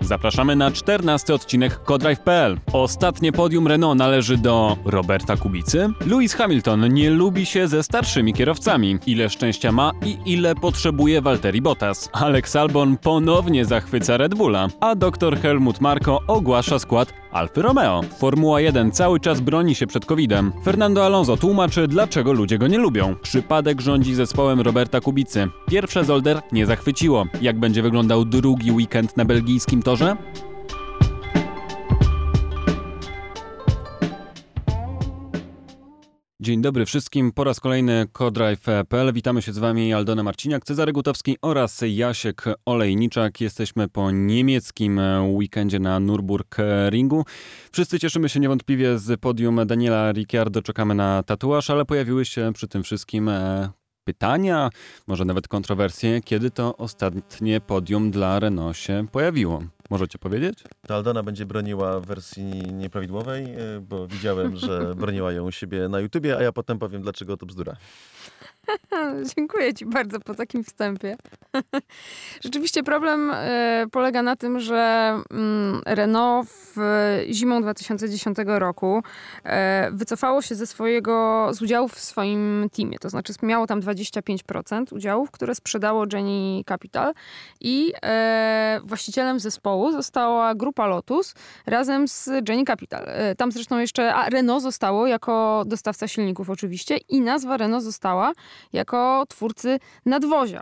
Zapraszamy na 14 odcinek Codrive.pl. Ostatnie podium Renault należy do Roberta Kubicy. Lewis Hamilton nie lubi się ze starszymi kierowcami. Ile szczęścia ma i ile potrzebuje Valtteri Bottas. Alex Albon ponownie zachwyca Red Bulla, a dr Helmut Marko ogłasza skład Alfy Romeo. Formuła 1 cały czas broni się przed COVID-em. Fernando Alonso tłumaczy, dlaczego ludzie go nie lubią. Przypadek rządzi zespołem Roberta Kubicy. Pierwsze Zolder nie zachwyciło. Jak będzie wyglądał drugi weekend na belgijskim torze? Dzień dobry wszystkim. Po raz kolejny Codrive.pl. Witamy się z Wami Aldona Marciniak, Cezary Gutowski oraz Jasiek Olejniczak. Jesteśmy po niemieckim weekendzie na Nürburgringu. Wszyscy cieszymy się niewątpliwie z podium Daniela Ricciardo. Czekamy na tatuaż, ale pojawiły się przy tym wszystkim e, pytania, może nawet kontrowersje, kiedy to ostatnie podium dla Renault się pojawiło. Możecie powiedzieć? To Aldona będzie broniła w wersji nieprawidłowej, y, bo widziałem, że broniła ją u siebie na YouTubie, a ja potem powiem, dlaczego to bzdura. Dziękuję Ci bardzo po takim wstępie. Rzeczywiście problem e, polega na tym, że mm, Renault w zimą 2010 roku e, wycofało się ze swojego, z udziałów w swoim teamie. To znaczy miało tam 25% udziałów, które sprzedało Jenny Capital i e, właścicielem zespołu została grupa Lotus razem z Jenny Capital. Tam zresztą jeszcze a Renault zostało jako dostawca silników oczywiście i nazwa Renault została jako twórcy nadwozia.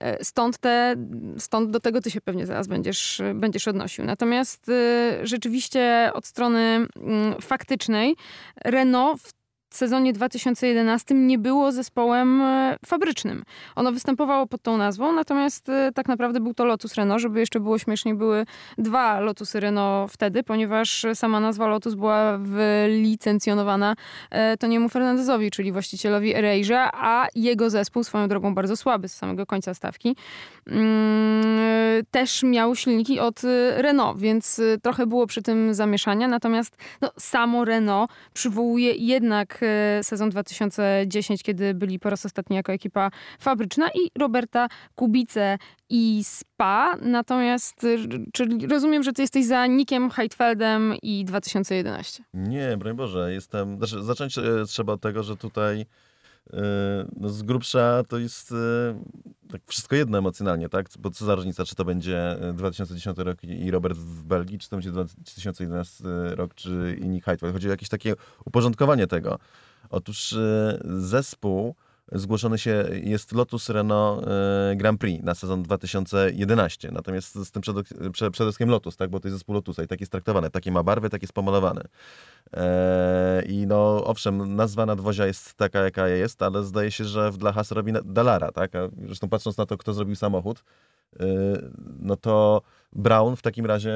E, stąd, te, stąd do tego ty się pewnie zaraz będziesz, będziesz odnosił. Natomiast e, rzeczywiście od strony mm, faktycznej Renault w sezonie 2011 nie było zespołem e, fabrycznym. Ono występowało pod tą nazwą, natomiast e, tak naprawdę był to Lotus Renault. Żeby jeszcze było śmieszniej, były dwa Lotusy Renault wtedy, ponieważ sama nazwa Lotus była wylicencjonowana e, Toniemu Fernandezowi, czyli właścicielowi Erasure, a jego zespół, swoją drogą bardzo słaby z samego końca stawki, mm, też miał silniki od Renault, więc trochę było przy tym zamieszania. Natomiast no, samo Renault przywołuje jednak sezon 2010, kiedy byli po raz ostatni jako ekipa fabryczna i Roberta Kubice i SPA. Natomiast, y, czyli rozumiem, że ty jesteś za Nikiem Heidfeldem i 2011. Nie, broń Boże, jestem... Znaczy, zacząć e, trzeba od tego, że tutaj no z grubsza to jest e, tak wszystko jedno emocjonalnie, tak? Bo co za różnica, czy to będzie 2010 rok i Robert w Belgii, czy to będzie 2011 rok, czy i Nick Heidfeld. Chodzi o jakieś takie uporządkowanie tego. Otóż e, zespół zgłoszony się jest Lotus Renault e, Grand Prix na sezon 2011. Natomiast z tym przed, przed, przedewskiem Lotus, tak? bo to jest zespół Lotusa i tak jest traktowany. Takie ma barwy, tak jest pomalowane. Eee, I no owszem, nazwa nadwozia jest taka, jaka jest, ale zdaje się, że dla Haas robi Dalara. Tak? Zresztą patrząc na to, kto zrobił samochód, no to Brown w takim razie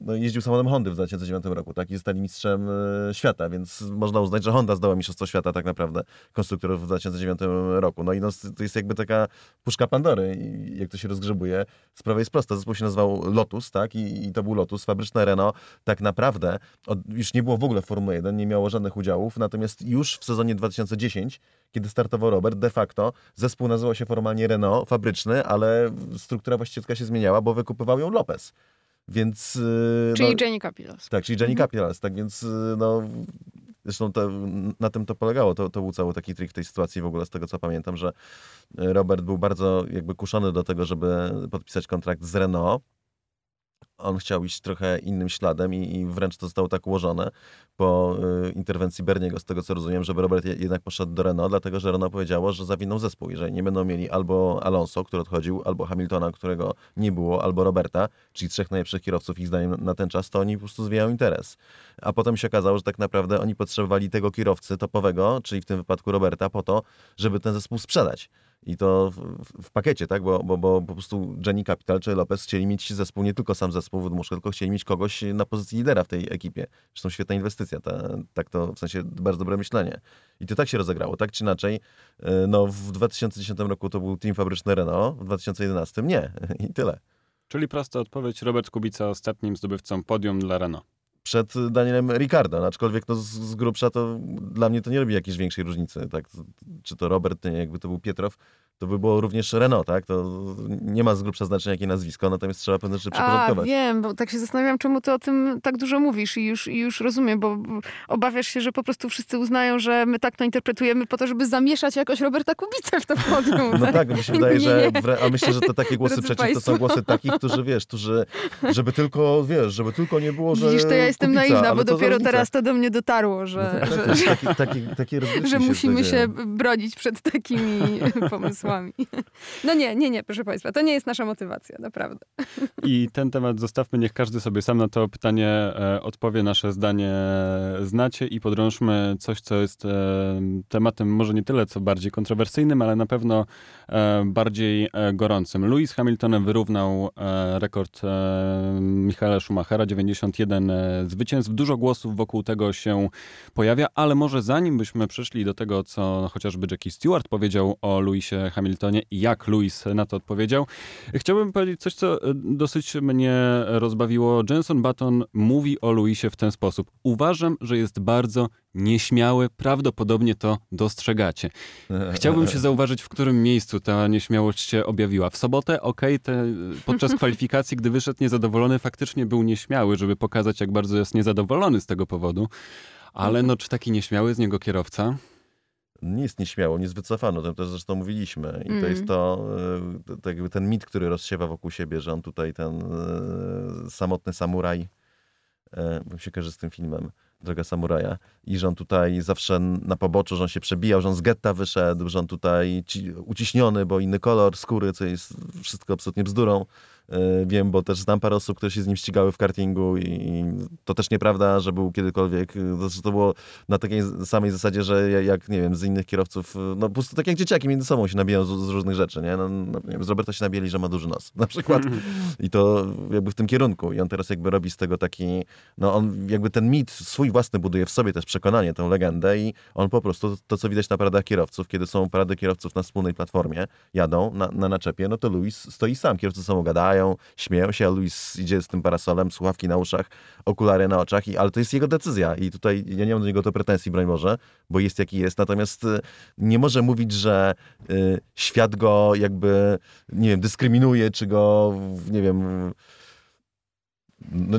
no, jeździł samochodem Hondy w 2009 roku, tak? I zostali mistrzem e, świata, więc można uznać, że Honda zdała mistrzostwo świata tak naprawdę konstruktorów w 2009 roku. No i no, to jest jakby taka puszka Pandory i jak to się rozgrzebuje, sprawa jest prosta. Zespół się nazywał Lotus, tak? I, i to był Lotus. Fabryczne Renault tak naprawdę od, już nie było w ogóle Formuły 1, nie miało żadnych udziałów, natomiast już w sezonie 2010 kiedy startował Robert, de facto zespół nazywał się formalnie Renault, fabryczny, ale struktura właścicielska się zmieniała, bo wykupywał ją Lopez. Więc, y, czyli no, Jenny Capitals. Tak, czyli Jenny mhm. Capitals, tak więc y, no, zresztą to, na tym to polegało, to, to był cały taki trik w tej sytuacji w ogóle, z tego co pamiętam, że Robert był bardzo jakby kuszony do tego, żeby podpisać kontrakt z Renault, on chciał iść trochę innym śladem i, i wręcz to zostało tak ułożone po y, interwencji Berniego, z tego co rozumiem, żeby Robert je, jednak poszedł do Renault, dlatego że Renault powiedziało, że zawiną zespół. Jeżeli nie będą mieli albo Alonso, który odchodził, albo Hamiltona, którego nie było, albo Roberta, czyli trzech najlepszych kierowców ich zdaniem na ten czas, to oni po prostu zwijają interes. A potem się okazało, że tak naprawdę oni potrzebowali tego kierowcy topowego, czyli w tym wypadku Roberta, po to, żeby ten zespół sprzedać. I to w, w, pakiecie, tak? Bo, bo, bo po prostu Jenny Capital czy Lopez chcieli mieć zespół, nie tylko sam zespół Wydmuszka, tylko chcieli mieć kogoś na pozycji lidera w tej ekipie. Zresztą świetna inwestycja, ta, tak to w sensie bardzo dobre myślenie. I to tak się rozegrało, tak czy inaczej. E, no w 2010 roku to był team fabryczny Renault, w 2011 nie. I tyle. Czyli prosta odpowiedź, Robert Kubica ostatnim zdobywcą podium dla Renault. Przed Danielem Ricardo, aczkolwiek no, z, z grubsza to dla mnie to nie robi jakiejś większej różnicy, tak? Czy to Robert, nie, jakby to był Pietrow, to by było również Renault, tak? To nie ma z grubsza znaczenia jakie nazwisko, natomiast trzeba pewne rzeczy przyporządkować. A, wiem, bo tak się zastanawiam, czemu ty o tym tak dużo mówisz i już, i już rozumiem, bo obawiasz się, że po prostu wszyscy uznają, że my tak to interpretujemy po to, żeby zamieszać jakoś Roberta Kubicę w to podium. No tak, tak, mi się wydaje, Nie, że nie. a myślę, że te takie głosy Drodzy przeciw to są głosy takich, którzy wiesz, którzy, żeby tylko, wiesz, żeby tylko nie było, że Widzisz, to ja jestem Kubica, naiwna, bo dopiero teraz to do mnie dotarło, że, że, tak, że, taki, taki, rozgrywki że musimy się bronić przed takimi pomysłami. No nie, nie, nie, proszę Państwa, to nie jest nasza motywacja, naprawdę. I ten temat zostawmy, niech każdy sobie sam na to pytanie e, odpowie, nasze zdanie znacie i podrążmy coś, co jest e, tematem może nie tyle, co bardziej kontrowersyjnym, ale na pewno e, bardziej gorącym. Lewis Hamilton wyrównał rekord Michaela Schumachera, 91 e, zwycięstw. Dużo głosów wokół tego się pojawia, ale może zanim byśmy przeszli do tego, co chociażby Jackie Stewart powiedział o Lewisie Hamiltonie i jak Lewis na to odpowiedział, chciałbym powiedzieć coś, co e, dosyć mnie rozbawiło. Jenson Button mówi o Lewisie w ten sposób. Uważam, że jest bardzo nieśmiały, prawdopodobnie to dostrzegacie. Chciałbym się zauważyć, w którym miejscu ta nieśmiałość się objawiła. W sobotę, okej, te podczas kwalifikacji, gdy wyszedł niezadowolony, faktycznie był nieśmiały, żeby pokazać, jak bardzo jest niezadowolony z tego powodu. Ale no, czy taki nieśmiały z niego kierowca? Nie jest nieśmiało, nie jest wycofany, o tym też zresztą mówiliśmy. I to Mm. jest to, to jakby ten mit, który rozsiewa wokół siebie, że on tutaj ten e, samotny samuraj, e, bo mi się kojarzy z tym filmem, Droga Samuraja, i że on tutaj zawsze na poboczu, że on się przebijał, że on z getta wyszedł, że on tutaj ci, uciśniony, bo inny kolor skóry, co jest wszystko absolutnie bzdurą. E, Wiem, bo też znam parę osób, które się z nim ścigały w kartingu i to też nieprawda, że był kiedykolwiek, to, że to było na takiej samej zasadzie, że ja- jak, nie wiem, z innych kierowców, no po prostu tak jak dzieciaki między sobą się nabijają z, z różnych rzeczy, nie? No, no, nie wiem, z Roberta się nabijali, że ma duży nos, na przykład. I to jakby w tym kierunku. I on teraz jakby robi z tego taki, no on jakby ten mit swój własny buduje w sobie też przekonanie, tę legendę i on po prostu, to co widać na paradach kierowców, kiedy są parady kierowców na wspólnej platformie, jadą na, na naczepie, no to Luis stoi sam. Kierowcy ze sobą śmieją się, a Luis idzie z tym parasolem, słuchawki na uszach, okulary na oczach, i, ale to jest jego decyzja i tutaj ja nie mam do niego to pretensji, broń Boże, bo jest jaki jest, natomiast y, nie może mówić, że y, świat go jakby, nie wiem, dyskryminuje, czy go, nie wiem, no,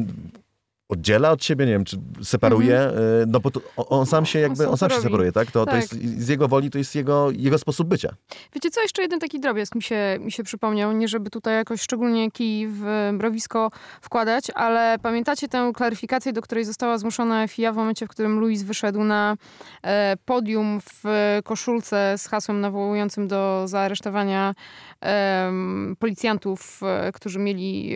oddziela od siebie, nie wiem, czy separuje, y, no bo to, on- sam się jakby, on sam się separuje, tak? To, to Tak. jest z jego woli, to jest jego, jego sposób bycia. Wiecie co, jeszcze jeden taki drobiazg mi się, mi się przypomniał. Nie żeby tutaj jakoś szczególnie kij w mrowisko wkładać, ale pamiętacie tę klaryfikację, do której została zmuszona FIA w momencie, w którym Luis wyszedł na e, podium w koszulce z hasłem nawołującym do zaaresztowania em, policjantów, e, którzy mieli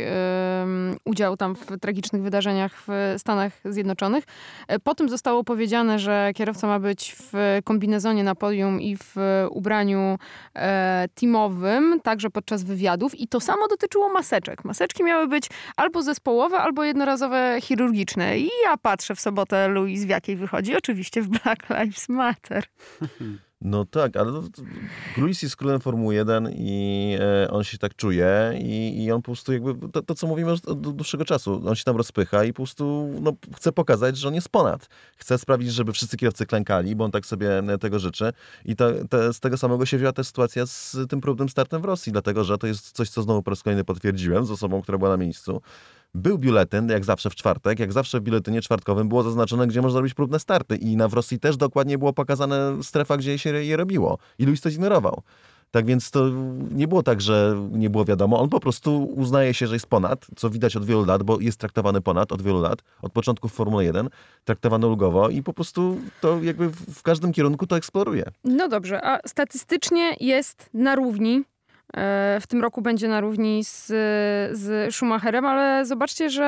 udział tam w tragicznych wydarzeniach w Stanach Zjednoczonych. E, Po tym zostało powiedziane, że kierowca ma być w kombinezonie na podium i w ubraniu e, teamowym, także podczas wywiadów. I to samo dotyczyło maseczek. Maseczki miały być albo zespołowe, albo jednorazowe chirurgiczne. I ja patrzę w sobotę, Louis, w jakiej wychodzi. Oczywiście w Black Lives Matter. No tak, ale to- Luis jest królem Formuły 1 i e, on się tak czuje i, i on po prostu jakby, to, to co mówimy już od dłuższego czasu, on się tam rozpycha i po prostu no, chce pokazać, że on jest ponad. Chce sprawić, żeby wszyscy kierowcy klękali, bo on tak sobie e, tego życzy i to, z tego samego się wzięła ta sytuacja z tym próbnym startem w Rosji, dlatego że to jest coś, co znowu po raz kolejny potwierdziłem z osobą, która była na miejscu. Był biuletyn, jak zawsze w czwartek, jak zawsze w biuletynie czwartkowym było zaznaczone, gdzie można robić próbne starty i na w Rosji też dokładnie było pokazane strefa, gdzie się je robiło. I Luis to zignorował. Tak więc to nie było tak, że nie było wiadomo. On po prostu uznaje się, że jest ponad, co widać od wielu lat, bo jest traktowany ponad od wielu lat, od początku w Formule 1, traktowany ulgowo i po prostu to jakby w każdym kierunku to eksploruje. No dobrze, a statystycznie jest na równi. E, W tym roku będzie na równi z, z Schumacherem, ale zobaczcie, że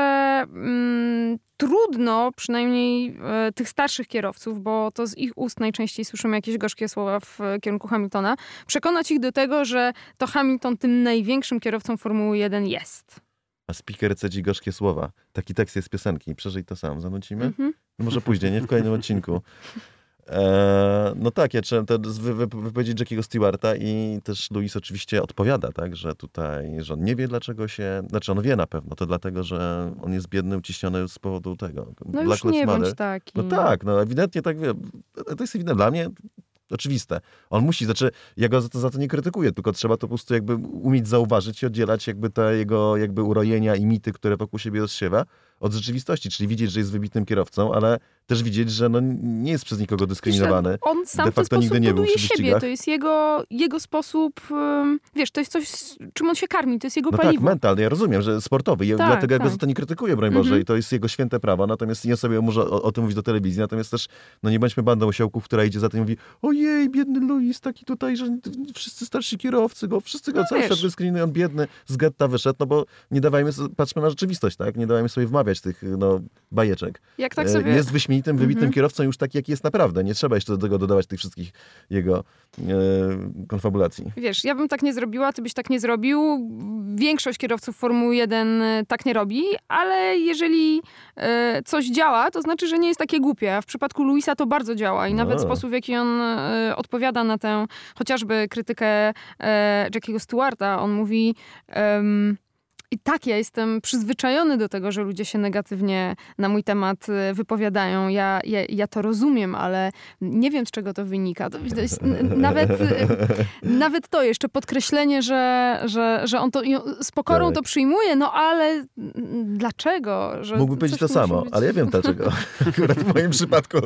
mm, trudno, przynajmniej e, tych starszych kierowców, bo to z ich ust najczęściej słyszymy jakieś gorzkie słowa w kierunku Hamiltona, przekonać ich do tego, że to Hamilton tym największym kierowcą Formuły 1 jest. A speaker cedzi gorzkie słowa. Taki tekst jest z piosenki. Przeżyj to sam. Zanucimy? Mhm. No może później, nie w kolejnym odcinku. E, no tak, ja czytałem te wy, wy, wypowiedzi Jackiego Stewarta i też Louis oczywiście odpowiada, tak, że tutaj, że on nie wie dlaczego się, znaczy on wie na pewno, to dlatego, że on jest biedny, uciśniony z powodu tego. No już nie bądź taki. No tak, no ewidentnie tak, wie, to jest ewidentne. Dla mnie oczywiste. On musi, znaczy ja go za to, za to nie krytykuję, tylko trzeba to po prostu jakby umieć zauważyć i oddzielać jakby te jego jakby urojenia i mity, które wokół siebie rozsiewa, od rzeczywistości, czyli widzieć, że jest wybitnym kierowcą, ale też widzieć, że no nie jest przez nikogo dyskryminowany. On sam De facto nigdy nie był siebie. To jest jego, jego sposób, wiesz, to jest coś, czym on się karmi, to jest jego no paliwo. tak, mental, ja rozumiem, że sportowy. Ja, tak, dlatego tak. ja go za to nie krytykuję, broń Boże, mm -hmm. i to jest jego święte prawo, natomiast nie sobie może o, o, tym mówić do telewizji, natomiast też, no nie bądźmy bandą osiołków, która idzie za tym i mówi, ojej, biedny Luis, taki tutaj, że wszyscy starsi kierowcy go, wszyscy go, no, cały świat dyskryminują, biedny, z getta wyszedł, no bo nie dawajmy, patrzmy na rzeczywistość, tak, nie dawajmy sobie wmawiać tych, no, bajeczek. Jak tak e, sobie... Jest wyśmienitym, wybitnym -hmm. kierowcą już taki, jaki jest naprawdę. Nie trzeba jeszcze do tego dodawać tych wszystkich jego e, konfabulacji. Wiesz, ja bym tak nie zrobiła, ty byś tak nie zrobił. Większość kierowców Formuły 1 e, tak nie robi, ale jeżeli e, coś działa, to znaczy, że nie jest takie głupie. A w przypadku Luisa to bardzo działa i no. nawet sposób, w jaki on e, odpowiada na tę chociażby krytykę e, Jackiego Stewarta, on mówi... I tak, ja jestem przyzwyczajony do tego, że ludzie się negatywnie na mój temat y, wypowiadają. Ja, ja, ja to rozumiem, ale nie wiem, z czego to wynika. To, to jest nawet, y, nawet to jeszcze podkreślenie, że, że, że on to z pokorą tak. to przyjmuje, no ale dlaczego? Że Mógłby powiedzieć to samo, być... ale ja wiem dlaczego. Akurat w moim przypadku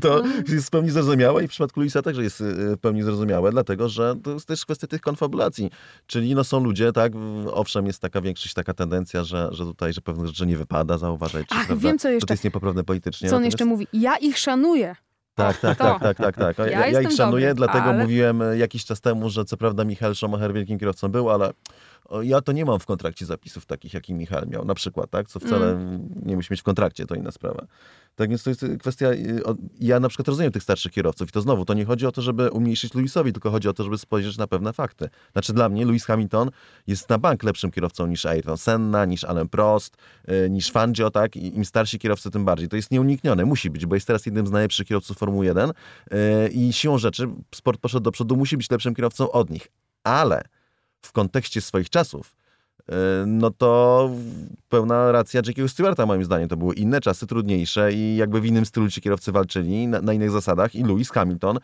to no. jest w pełni zrozumiałe i w przypadku Luisa także jest y, w pełni zrozumiałe, dlatego że to jest też kwestia tych konfabulacji. Czyli no są ludzie, tak, owszem, jest taka większość taka tendencja, że, że tutaj, że pewnych rzeczy nie wypada zauważać. Ach, prawda? wiem co jeszcze. To jest niepoprawne politycznie. Co on jeszcze mówi? Ja ich szanuję. Tak, tak, tak, tak, tak, tak. Ja, ja, ja ich szanuję, dobry, dlatego ale... mówiłem jakiś czas temu, że co prawda Michał Schumacher wielkim kierowcą był, ale ja to nie mam w kontrakcie zapisów takich, jaki Michał miał, na przykład, tak? Co wcale mm. nie musi mieć w kontrakcie, to inna sprawa. Tak więc to jest kwestia, y, ja na przykład rozumiem tych starszych kierowców i to znowu, to nie chodzi o to, żeby umniejszyć Lewisowi, tylko chodzi o to, żeby spojrzeć na pewne fakty. Znaczy dla mnie Lewis Hamilton jest na bank lepszym kierowcą niż Ayrton Senna, niż Alain Prost, y, niż Fangio, tak? I im starsi kierowcy, tym bardziej. To jest nieuniknione, musi być, bo jest teraz jednym z najlepszych kierowców Formuły 1 y, i siłą rzeczy sport poszedł do przodu, musi być lepszym kierowcą od nich. Ale w kontekście swoich czasów, no to pełna racja Jackiego Stewarta moim zdaniem. To były inne czasy, trudniejsze i jakby w innym stylu ci kierowcy walczyli, na, na innych zasadach i Lewis Hamilton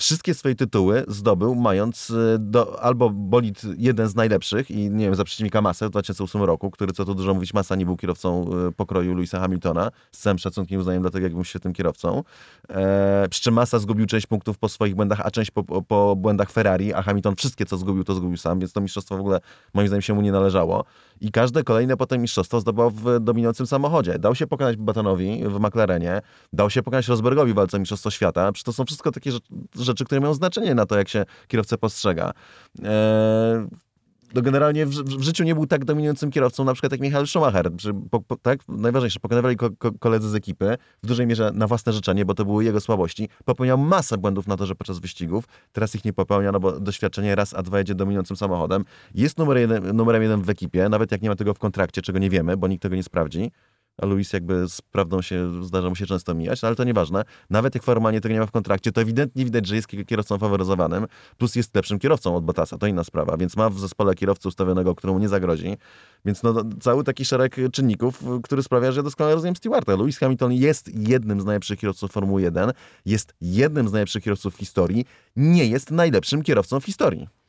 wszystkie swoje tytuły zdobył mając e, do, albo bolid jeden z najlepszych i nie wiem, za przeciwnika Masę w 2008 roku, który co tu dużo mówić, Massa nie był kierowcą e, pokroju Louisa Hamiltona, z całym szacunkiem i uznaniem dlatego, jak był świetnym kierowcą. E, przy czym Massa zgubił część punktów po swoich błędach, a część po, po błędach Ferrari, a Hamilton wszystkie, co zgubił, to zgubił sam, więc to mistrzostwo w ogóle moim zdaniem się mu nie należało. I każde kolejne potem mistrzostwo zdobył w dominującym samochodzie. Dał się pokonać Batonowi w McLarenie, dał się pokonać Rosbergowi w walce Mistrzostwo Świata. Przecież to są wszystko takie rzeczy, które mają znaczenie na to, jak się kierowcę postrzega. Eee, no generalnie w, w, życiu nie był tak dominującym kierowcą, na przykład jak Michael Schumacher. Czy, po, po, tak? Najważniejsze, pokonywali ko, ko, koledzy z ekipy, w dużej mierze na własne życzenie, bo to były jego słabości. Popełniał masę błędów na torze podczas wyścigów. Teraz ich nie popełnia, no bo doświadczenie raz, a dwa jedzie dominującym samochodem. Jest numer jeden, numerem jeden w ekipie, nawet jak nie ma tego w kontrakcie, czego nie wiemy, bo nikt tego nie sprawdzi a Luis jakby z prawdą się zdarza mu się często mijać, no ale to nieważne. Nawet jak formalnie tego nie ma w kontrakcie, to ewidentnie widać, że jest kierowcą faworyzowanym, plus jest lepszym kierowcą od Bottasa, to inna sprawa, więc ma w zespole kierowcę ustawionego, któremu nie zagrozi. Więc no, cały taki szereg czynników, który sprawia, że ja doskonale rozumiem Stewarta. Lewis Hamilton jest jednym z najlepszych kierowców Formuły 1, jest jednym z najlepszych kierowców w historii, nie jest najlepszym kierowcą w historii.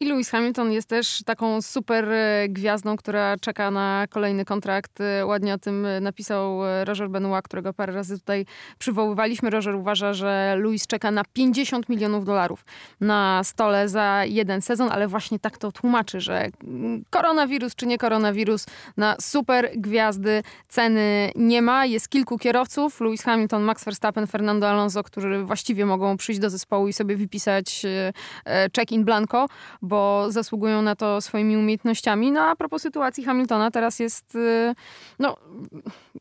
I Lewis Hamilton jest też taką super e, gwiazdą, która czeka na kolejny kontrakt. E, ładnie o tym e, napisał Roger Benoit, którego parę razy tutaj przywoływaliśmy. Roger uważa, że Lewis czeka na 50 milionów dolarów na stole za jeden sezon, ale właśnie tak to tłumaczy, że mm, koronawirus czy nie koronawirus, na super gwiazdy ceny nie ma. Jest kilku kierowców, Lewis Hamilton, Max Verstappen, Fernando Alonso, którzy właściwie mogą przyjść do zespołu i sobie wypisać check in blanco, bo zasługują na to swoimi umiejętnościami. No a propos sytuacji Hamiltona, teraz jest, y, no,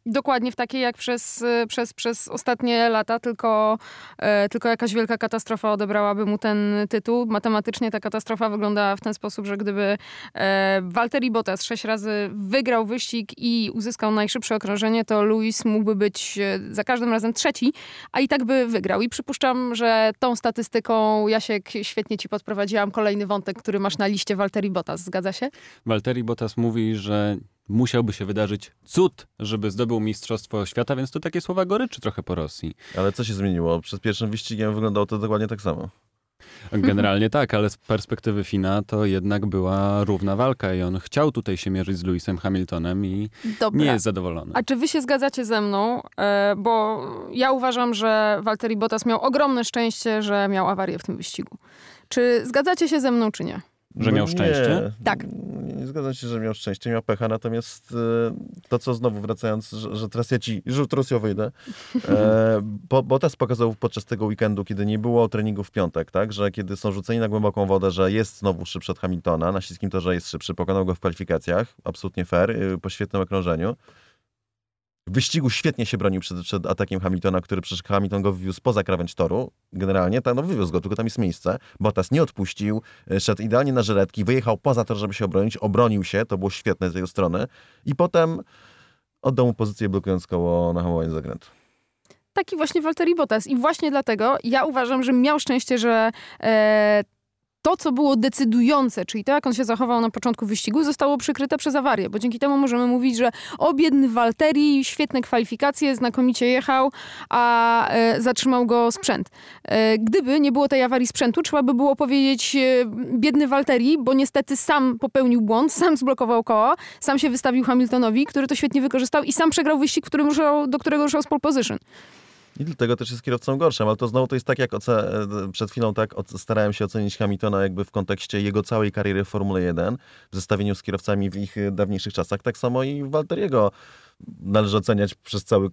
dokładnie w takiej jak przez, przez, przez ostatnie lata, tylko, e, tylko jakaś wielka katastrofa odebrałaby mu ten tytuł. Matematycznie ta katastrofa wygląda w ten sposób, że gdyby e, Valtteri Bottas sześć razy wygrał wyścig i uzyskał najszybsze okrążenie, to Lewis mógłby być e, za każdym razem trzeci, a i tak by wygrał. I przypuszczam, że tą statystyką, Jasiek, świetnie ci podprowadziłam kolejny wątek, który masz na liście Valtteri Bottas. Zgadza się? Valtteri Bottas mówi, że musiałby się wydarzyć cud, żeby zdobył Mistrzostwo Świata, więc to takie słowa goryczy trochę po Rosji. Ale co się zmieniło? Przed pierwszym wyścigiem wyglądało to dokładnie tak samo. Generalnie tak, ale z perspektywy Fina to jednak była równa walka i on chciał tutaj się mierzyć z Lewisem Hamiltonem i Dobra. nie jest zadowolony. A czy wy się zgadzacie ze mną? E, bo ja uważam, że Valtteri Bottas miał ogromne szczęście, że miał awarię w tym wyścigu. Czy zgadzacie się ze mną, czy nie? Że miał No szczęście? Nie, Tak. Nie, zgadzam się, że miał szczęście, miał pecha, natomiast e, to, co znowu wracając, że, że teraz ja ci rzut Rosją wyjdę, e, bo, Bottas pokazał podczas tego weekendu, kiedy nie było treningu w piątek, tak, że kiedy są rzuceni na głęboką wodę, że jest znowu szybszy od Hamiltona, na śliskim torze jest szybszy, pokonał go w kwalifikacjach, absolutnie fair, y, po świetnym okrążeniu. W wyścigu świetnie się bronił przed, przed atakiem Hamiltona, który przecież Hamilton go wywiózł poza krawędź toru. Generalnie, tak, no wywiózł go, tylko tam jest miejsce. Bottas nie odpuścił, y, szedł idealnie na żyletki, wyjechał poza tor, żeby się obronić, obronił się, to było świetne z jego strony. I potem oddał mu pozycję, blokując koło na hamowaniu zakrętu. Taki właśnie Valtteri Bottas. I właśnie dlatego ja uważam, że miał szczęście, że e, to, co było decydujące, czyli to, jak on się zachował na początku wyścigu, zostało przykryte przez awarię, bo dzięki temu możemy mówić, że o biedny Walteri, świetne kwalifikacje, znakomicie jechał, a e, zatrzymał go sprzęt. E, gdyby nie było tej awarii sprzętu, trzeba by było powiedzieć e, biedny Walteri, bo niestety sam popełnił błąd, sam zblokował koło, sam się wystawił Hamiltonowi, który to świetnie wykorzystał i sam przegrał wyścig, który ruszał, do którego ruszał z pole position. I dlatego też jest kierowcą gorszym, ale to znowu to jest tak, jak e, przed chwilą tak starałem się ocenić Hamiltona jakby w kontekście jego całej kariery w Formule 1, w zestawieniu z kierowcami w ich e, dawniejszych czasach, tak samo i Walteriego należy oceniać przez cały,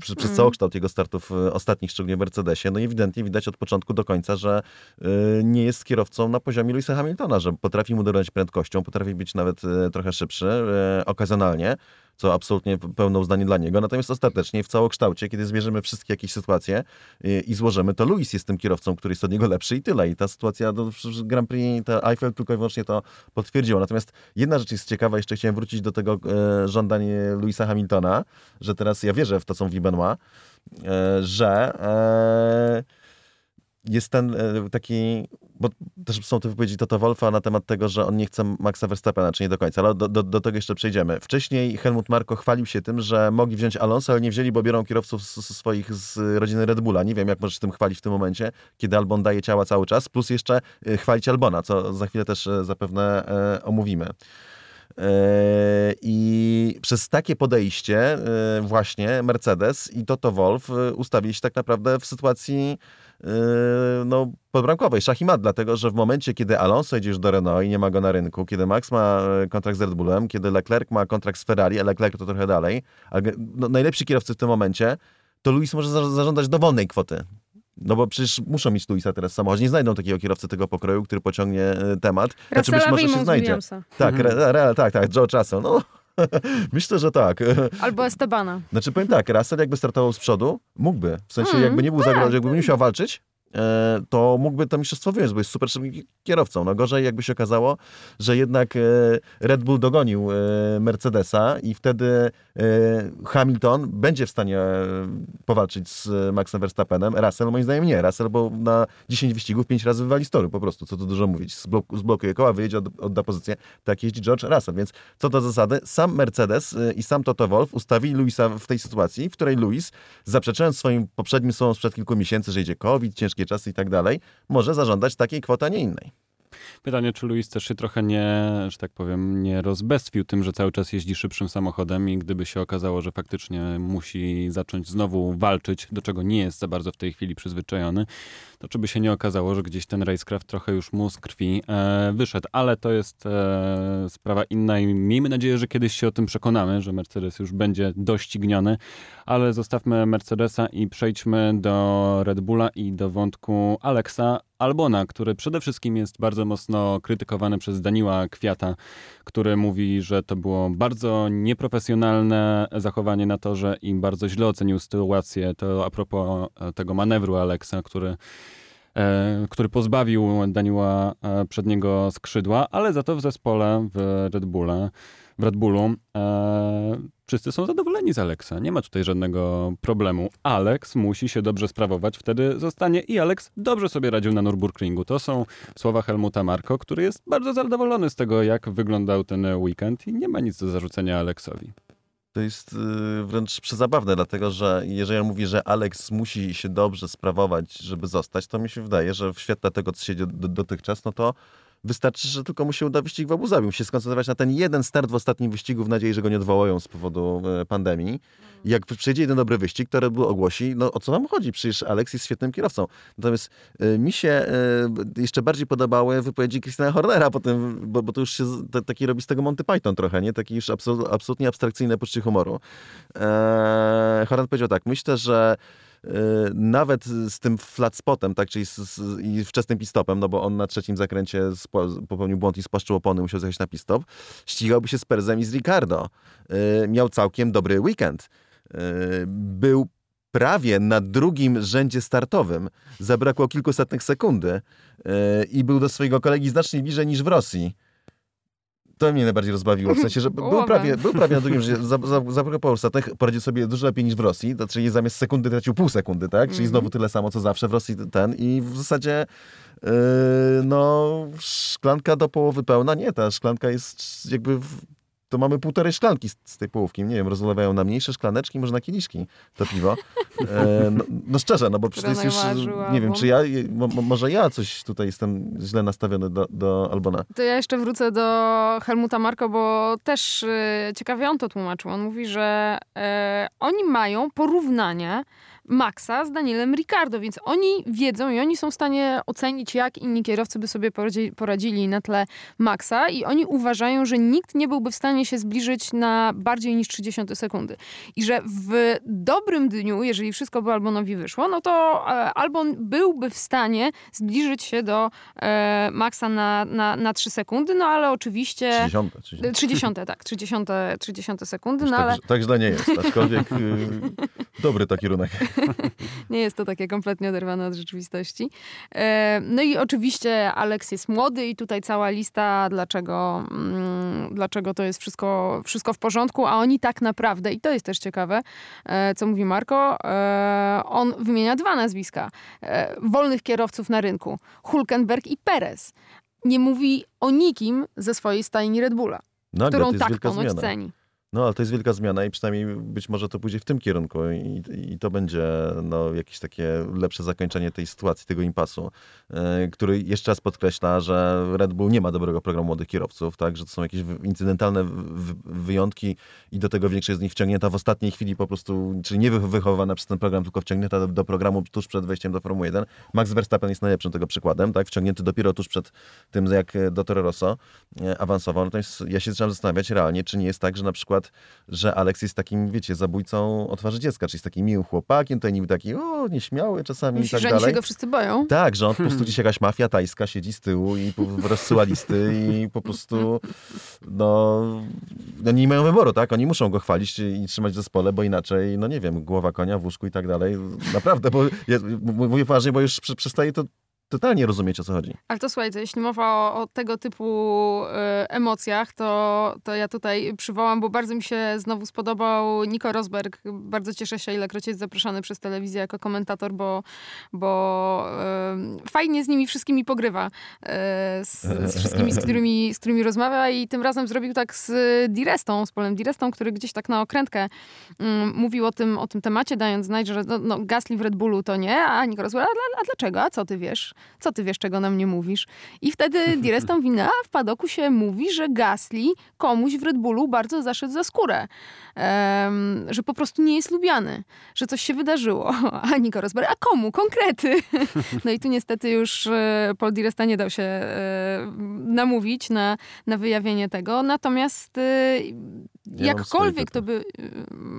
przez, przez Mm. całokształt jego startów e, ostatnich, szczególnie w Mercedesie. No i ewidentnie widać od początku do końca, że e, nie jest kierowcą na poziomie Louisa Hamiltona, że potrafi mu dograć prędkością, potrafi być nawet e, trochę szybszy, e, okazjonalnie, co absolutnie pełne uznanie dla niego. Natomiast ostatecznie w całokształcie, kiedy zmierzymy wszystkie jakieś sytuacje i, i złożymy, to Luis jest tym kierowcą, który jest od niego lepszy i tyle. I ta sytuacja do przecież Grand Prix, ta Eiffel tylko i wyłącznie to potwierdziła. Natomiast jedna rzecz jest ciekawa, jeszcze chciałem wrócić do tego e, żądań Luisa Hamiltona, że teraz ja wierzę w to, co mówi Benoit, e, że e, jest ten e, taki, bo też są te wypowiedzi Toto Wolfa na temat tego, że on nie chce Maxa Verstappena, czy nie do końca, ale do, do, do tego jeszcze przejdziemy. Wcześniej Helmut Marko chwalił się tym, że mogli wziąć Alonso, ale nie wzięli, bo biorą kierowców z, z swoich z rodziny Red Bulla. Nie wiem, jak możesz tym chwalić w tym momencie, kiedy Albon daje ciała cały czas, plus jeszcze e, chwalić Albona, co za chwilę też e, zapewne omówimy. I przez takie podejście właśnie Mercedes i Toto Wolf ustawili się tak naprawdę w sytuacji no, podbramkowej, szach i mat, dlatego że w momencie, kiedy Alonso idzie już do Renault i nie ma go na rynku, kiedy Max ma e, kontrakt z Red Bullem, kiedy Leclerc ma kontrakt z Ferrari, a Leclerc to trochę dalej, ale no, najlepsi kierowcy w tym momencie, to Luis może za- zażądać dowolnej kwoty. No bo przecież muszą mieć Luisa teraz w samochodzie. Nie znajdą takiego kierowcy tego pokroju, który pociągnie e, temat. Znaczy być Russella może się znajdzie. Williamsa. Tak, re, re, tak, tak, George Russell. No, myślę, że tak. Albo Estebana. Znaczy powiem tak, Russell jakby startował z przodu, mógłby. W sensie Mm, jakby nie był tak, zagrożony, jakby nie tak. musiał walczyć, to mógłby to mistrzostwo wyjąć, bo jest super szybkim kierowcą. No gorzej jakby się okazało, że jednak e, Red Bull dogonił e, Mercedesa i wtedy e, Hamilton będzie w stanie e, powalczyć z e, Maxem Verstappenem. Russell moim zdaniem nie. Russell, bo na 10 wyścigów 5 razy wywali z po prostu, co tu dużo mówić. Zblok- zblokuje koła, wyjedzie, od, odda pozycję. Tak jeździ George Russell, więc co do zasady, sam Mercedes i sam Toto Wolff ustawili Luisa w tej sytuacji, w której Luis, zaprzeczając swoim poprzednim słowom sprzed kilku miesięcy, że idzie COVID, ciężkie czasy i tak dalej, może zażądać takiej kwoty, a nie innej. Pytanie, czy Luis też się trochę nie, że tak powiem, nie rozbestwił tym, że cały czas jeździ szybszym samochodem i gdyby się okazało, że faktycznie musi zacząć znowu walczyć, do czego nie jest za bardzo w tej chwili przyzwyczajony, to czy by się nie okazało, że gdzieś ten racecraft trochę już mu z krwi e, wyszedł. Ale to jest e, sprawa inna i miejmy nadzieję, że kiedyś się o tym przekonamy, że Mercedes już będzie dościgniony. Ale zostawmy Mercedesa i przejdźmy do Red Bulla i do wątku Alexa Albona, który przede wszystkim jest bardzo mocno krytykowany przez Daniła Kwiata, który mówi, że to było bardzo nieprofesjonalne zachowanie na torze i bardzo źle ocenił sytuację. To a propos tego manewru Alexa, który który pozbawił Daniła e, przedniego skrzydła, ale za to w zespole w Red Bulle w Red Bullu. E, wszyscy są zadowoleni z Alexa. Nie ma tutaj żadnego problemu. Alex musi się dobrze sprawować, wtedy zostanie i Alex dobrze sobie radził na Nürburgringu. To są słowa Helmuta Marko, który jest bardzo zadowolony z tego, jak wyglądał ten weekend i nie ma nic do zarzucenia Alexowi. To jest y, wręcz przezabawne, dlatego że jeżeli on mówi, że Alex musi się dobrze sprawować, żeby zostać, to mi się wydaje, że w świetle tego, co się dzieje dotychczas, no to Wystarczy, że tylko mu się uda wyścig w Abu Zabi. Musi się skoncentrować na ten jeden start w ostatnim wyścigu w nadziei, że go nie odwołają z powodu e, pandemii. Jak przyjdzie jeden dobry wyścig, to Red Bull ogłosi, no o co nam chodzi? Przecież Alex jest świetnym kierowcą. Natomiast y, mi się y, jeszcze bardziej podobały wypowiedzi Christiana Hornera, po tym, bo, bo to już się t- taki robi z tego Monty Python trochę, nie? Taki już absolut, absolutnie abstrakcyjne poczucie humoru. Eee, Horner powiedział tak, myślę, że Y, nawet z tym flat spotem, tak, czyli z, z, i wczesnym pistopem, no bo on na trzecim zakręcie popełnił błąd i spłaszczył opony, musiał zjechać na pistop, ścigałby się z Perzem i z Ricardo. Y, miał całkiem dobry weekend. Był prawie na drugim rzędzie startowym. Zabrakło kilkusetnych sekundy i był do swojego kolegi znacznie bliżej niż w Rosji to mnie najbardziej rozbawiło, w sensie, że był prawie, był prawie na drugim, że za, za, za Polsatech poradził sobie dużo lepiej niż w Rosji, to, czyli zamiast sekundy tracił pół sekundy, tak? Czyli -hmm. znowu tyle samo, co zawsze w Rosji ten i w zasadzie yy, no szklanka do połowy pełna, nie, ta szklanka jest jakby w, to mamy półtorej szklanki z, z tej połówki. Nie wiem, rozlewają na mniejsze szklaneczki, może na kieliszki to piwo. E, no, no, szczerze, no bo przecież już, nie wiem, czy ja, mo, może ja coś tutaj jestem źle nastawiony do, do Albona. To ja jeszcze wrócę do Helmuta Marko, bo też e, ciekawie on to tłumaczył. On mówi, że e, oni mają porównanie Maxa z Danielem Ricardo, więc oni wiedzą i oni są w stanie ocenić, jak inni kierowcy by sobie poradzili na tle Maxa i oni uważają, że nikt nie byłby w stanie się zbliżyć na bardziej niż 30 sekundy. I że w dobrym dniu, jeżeli wszystko by Albonowi wyszło, no to e, Albon byłby w stanie zbliżyć się do e, Maxa na, na, na 3 sekundy, no ale oczywiście... 30, 30. 30 tak, 30, 30 sekundy, no tak, ale... Tak źle nie jest, aczkolwiek y, dobry taki kierunek. nie jest to takie kompletnie oderwane od rzeczywistości. E, no i oczywiście Alex jest młody i tutaj cała lista, dlaczego, mm, dlaczego to jest wszystko, wszystko w porządku, a oni tak naprawdę, i to jest też ciekawe, e, co mówi Marko, e, on wymienia dwa nazwiska wolnych kierowców na rynku, Hulkenberg i Perez. Nie mówi o nikim ze swojej stajni Red Bulla, no, którą tak ponoć zmiana. ceni. No, ale to jest wielka zmiana i przynajmniej być może to pójdzie w tym kierunku i, i to będzie no, jakieś takie lepsze zakończenie tej sytuacji, tego impasu, yy, który jeszcze raz podkreśla, że Red Bull nie ma dobrego programu młodych kierowców, tak, że to są jakieś incydentalne wyjątki i do tego większość z nich wciągnięta w ostatniej chwili po prostu, czyli nie wychowywana przez ten program, tylko wciągnięta do, do programu tuż przed wejściem do Formuły 1. Max Verstappen jest najlepszym tego przykładem, tak, wciągnięty dopiero tuż przed tym, jak do Toro Rosso e, awansował. Natomiast ja się zaczynam zastanawiać realnie, czy nie jest tak, że na przykład że Alex jest takim, wiecie, zabójcą o twarzy dziecka, czyli jest takim miłym chłopakiem, tutaj niby taki, o, nieśmiały czasami Myślisz, i tak że dalej. że się go wszyscy boją? Tak, że on po prostu gdzieś jakaś mafia tajska siedzi z tyłu i rozsyła listy i po prostu, no, no nie mają wyboru, tak? Oni muszą go chwalić i trzymać w zespole, bo inaczej, no nie wiem, głowa konia w łóżku i tak dalej. Naprawdę, bo ja mówię poważnie, bo już przestaje to totalnie rozumieć, o co chodzi. Ale to słuchajcie, jeśli mowa o, o tego typu y, emocjach, to, to ja tutaj przywołam, bo bardzo mi się znowu spodobał Nico Rosberg. Bardzo cieszę się, ilekroć jest zaproszony przez telewizję jako komentator, bo, bo y, fajnie z nimi wszystkimi pogrywa. Y, z, z, wszystkimi, z którymi, z którymi rozmawia i tym razem zrobił tak z Direstą, z Polem Direstą, który gdzieś tak na okrętkę mm, mówił o tym, o tym temacie, dając znać, że no, no, Gasly w Red Bullu to nie, a Nico Rosberg, a, a dlaczego? A co ty wiesz? Co ty wiesz, czego nam nie mówisz? I wtedy Diresta mówi, no, a w padoku się mówi, że Gasly komuś w Red Bullu bardzo zaszedł za skórę. Um, że po prostu nie jest lubiany, że coś się wydarzyło. A Nico Rosberg, a komu? Konkrety. No i tu niestety już e, Paul Diresta nie dał się e, namówić na, na wyjawienie tego. Natomiast e, ja jakkolwiek to by...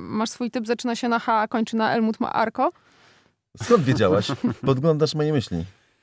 Masz swój typ, zaczyna się na H, a kończy na Elmut Arko. Skąd wiedziałaś? Podglądasz moje myśli.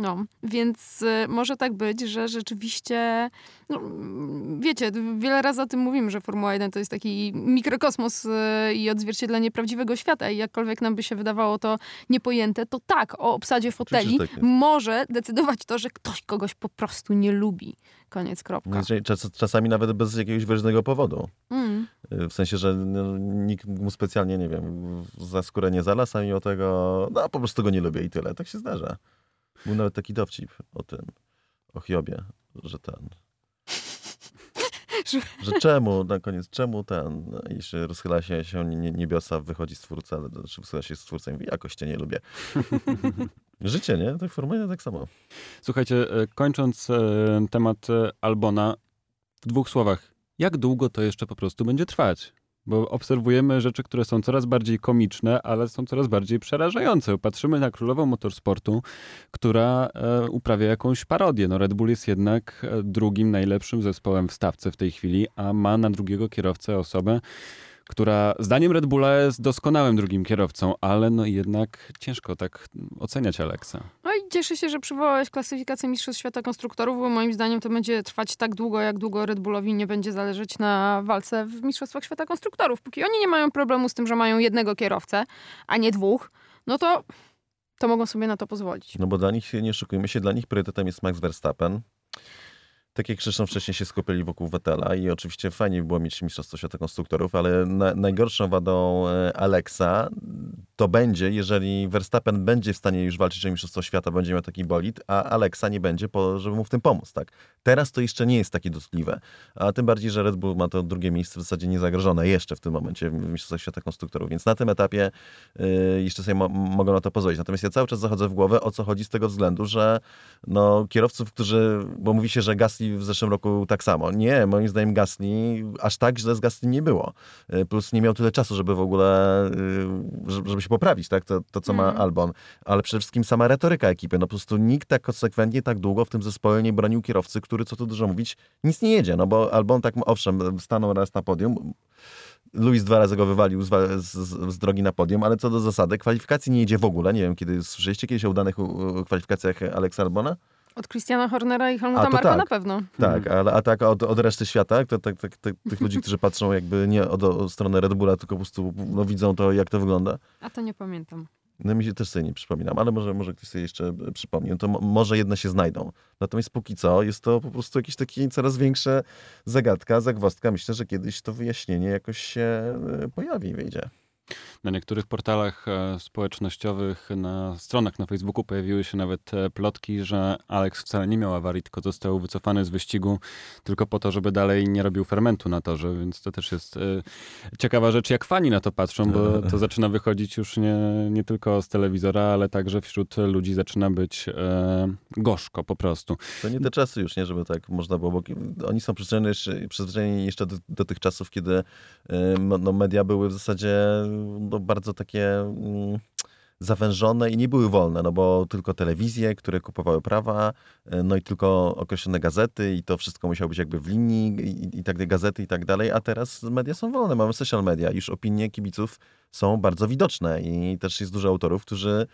No, więc y, może tak być, że rzeczywiście, no, wiecie, wiele razy o tym mówimy, że Formuła 1 to jest taki mikrokosmos y, i odzwierciedlenie prawdziwego świata i jakkolwiek nam by się wydawało to niepojęte, to tak, o obsadzie foteli tak może decydować to, że ktoś kogoś po prostu nie lubi. Koniec, kropka. Czas, czas- czasami nawet bez jakiegoś wyraźnego powodu. Mm. Y, W sensie, że no, nikt mu specjalnie, nie wiem, za skórę nie zalazł, a mimo tego, no po prostu go nie lubię i tyle. Tak się zdarza. Był nawet taki dowcip o tym, o Hiobie, że ten... Że- czemu, na koniec, czemu ten, jeśli rozchyla się, się nie- niebiosa, wychodzi stwórca, ale czy rozchyla się stwórca i mówi, jakoś cię nie lubię. Życie, nie? Tak formalnie tak samo. Słuchajcie, e, kończąc e, temat e, Albona, w dwóch słowach, jak długo to jeszcze po prostu będzie trwać? Bo obserwujemy rzeczy, które są coraz bardziej komiczne, ale są coraz bardziej przerażające. Patrzymy na królową motorsportu, która e, uprawia jakąś parodię. No Red Bull jest jednak e, drugim najlepszym zespołem w stawce w tej chwili, a ma na drugiego kierowcę osobę, która zdaniem Red Bulla jest doskonałym drugim kierowcą, ale no jednak ciężko tak oceniać Alexa. No i cieszę się, że przywołałeś klasyfikację Mistrzostw Świata Konstruktorów, bo moim zdaniem to będzie trwać tak długo, jak długo Red Bullowi nie będzie zależeć na walce w Mistrzostwach Świata Konstruktorów. Póki oni nie mają problemu z tym, że mają jednego kierowcę, a nie dwóch, no to, to mogą sobie na to pozwolić. No bo dla nich, nie oszukujmy się, dla nich priorytetem jest Max Verstappen. Tak jak wcześniej się skupili wokół Vettela i oczywiście fajnie by było mieć Mistrzostwo Świata Konstruktorów, ale na, najgorszą wadą e, Alexa to będzie, jeżeli Verstappen będzie w stanie już walczyć o Mistrzostwo Świata, będzie miał taki bolid, a Alexa nie będzie, po, żeby mu w tym pomóc. Tak? Teraz to jeszcze nie jest takie dotkliwe, a tym bardziej, że Red Bull ma to drugie miejsce w zasadzie niezagrożone jeszcze w tym momencie w Mistrzostwach Świata Konstruktorów, więc na tym etapie y, jeszcze sobie mo- mogą na to pozwolić. Natomiast ja cały czas zachodzę w głowę, o co chodzi z tego względu, że no, kierowców, którzy, bo mówi się, że Gasly w zeszłym roku tak samo. Nie, moim zdaniem Gasly, aż tak źle z Gasly nie było. Y, Plus nie miał tyle czasu, żeby w ogóle, y, żeby się poprawić, tak, to, to co ma Mhm. Albon. Ale przede wszystkim sama retoryka ekipy. No po prostu nikt tak konsekwentnie, tak długo w tym zespole nie bronił kierowcy, który, co tu dużo mówić, nic nie jedzie. No bo Albon tak, owszem, stanął raz na podium, Luis dwa razy go wywalił z, z, z, drogi na podium, ale co do zasady, kwalifikacji nie jedzie w ogóle. Nie wiem, kiedy słyszeliście kiedyś o udanych kwalifikacjach Alexa Albona? Od Christiana Hornera i Helmuta A, Marka tak. na pewno. Tak, ale a tak od, od reszty świata, to, tak, tak, tak, tych ludzi, którzy patrzą jakby nie od, od strony Red Bulla, tylko po prostu no, widzą to, jak to wygląda. A to nie pamiętam. No mi się też sobie nie przypominam, ale może, może ktoś sobie jeszcze e, przypomni. To mo- może jedne się znajdą. Natomiast póki co jest to po prostu jakieś takie coraz większe zagadka, zagwozdka. Myślę, że kiedyś to wyjaśnienie jakoś się e, pojawi i wyjdzie. Na niektórych portalach e, społecznościowych, na stronach na Facebooku pojawiły się nawet e, plotki, że Alex wcale nie miał awarii, tylko został wycofany z wyścigu tylko po to, żeby dalej nie robił fermentu na torze, więc to też jest e, ciekawa rzecz, jak fani na to patrzą, bo to zaczyna wychodzić już nie, nie tylko z telewizora, ale także wśród ludzi zaczyna być gorzko po prostu. To nie te czasy już, nie, żeby tak można było, bo oni są przyzwyczajeni jeszcze, przyzwyczajeni jeszcze do, do tych czasów, kiedy no, media były w zasadzie no, bardzo takie mm, zawężone i nie były wolne, no bo tylko telewizje, które kupowały prawa, y, no i tylko określone gazety i to wszystko musiało być jakby w linii i, i tak dalej, gazety i tak dalej, a teraz media są wolne, mamy social media, już opinie kibiców są bardzo widoczne i też jest dużo autorów, którzy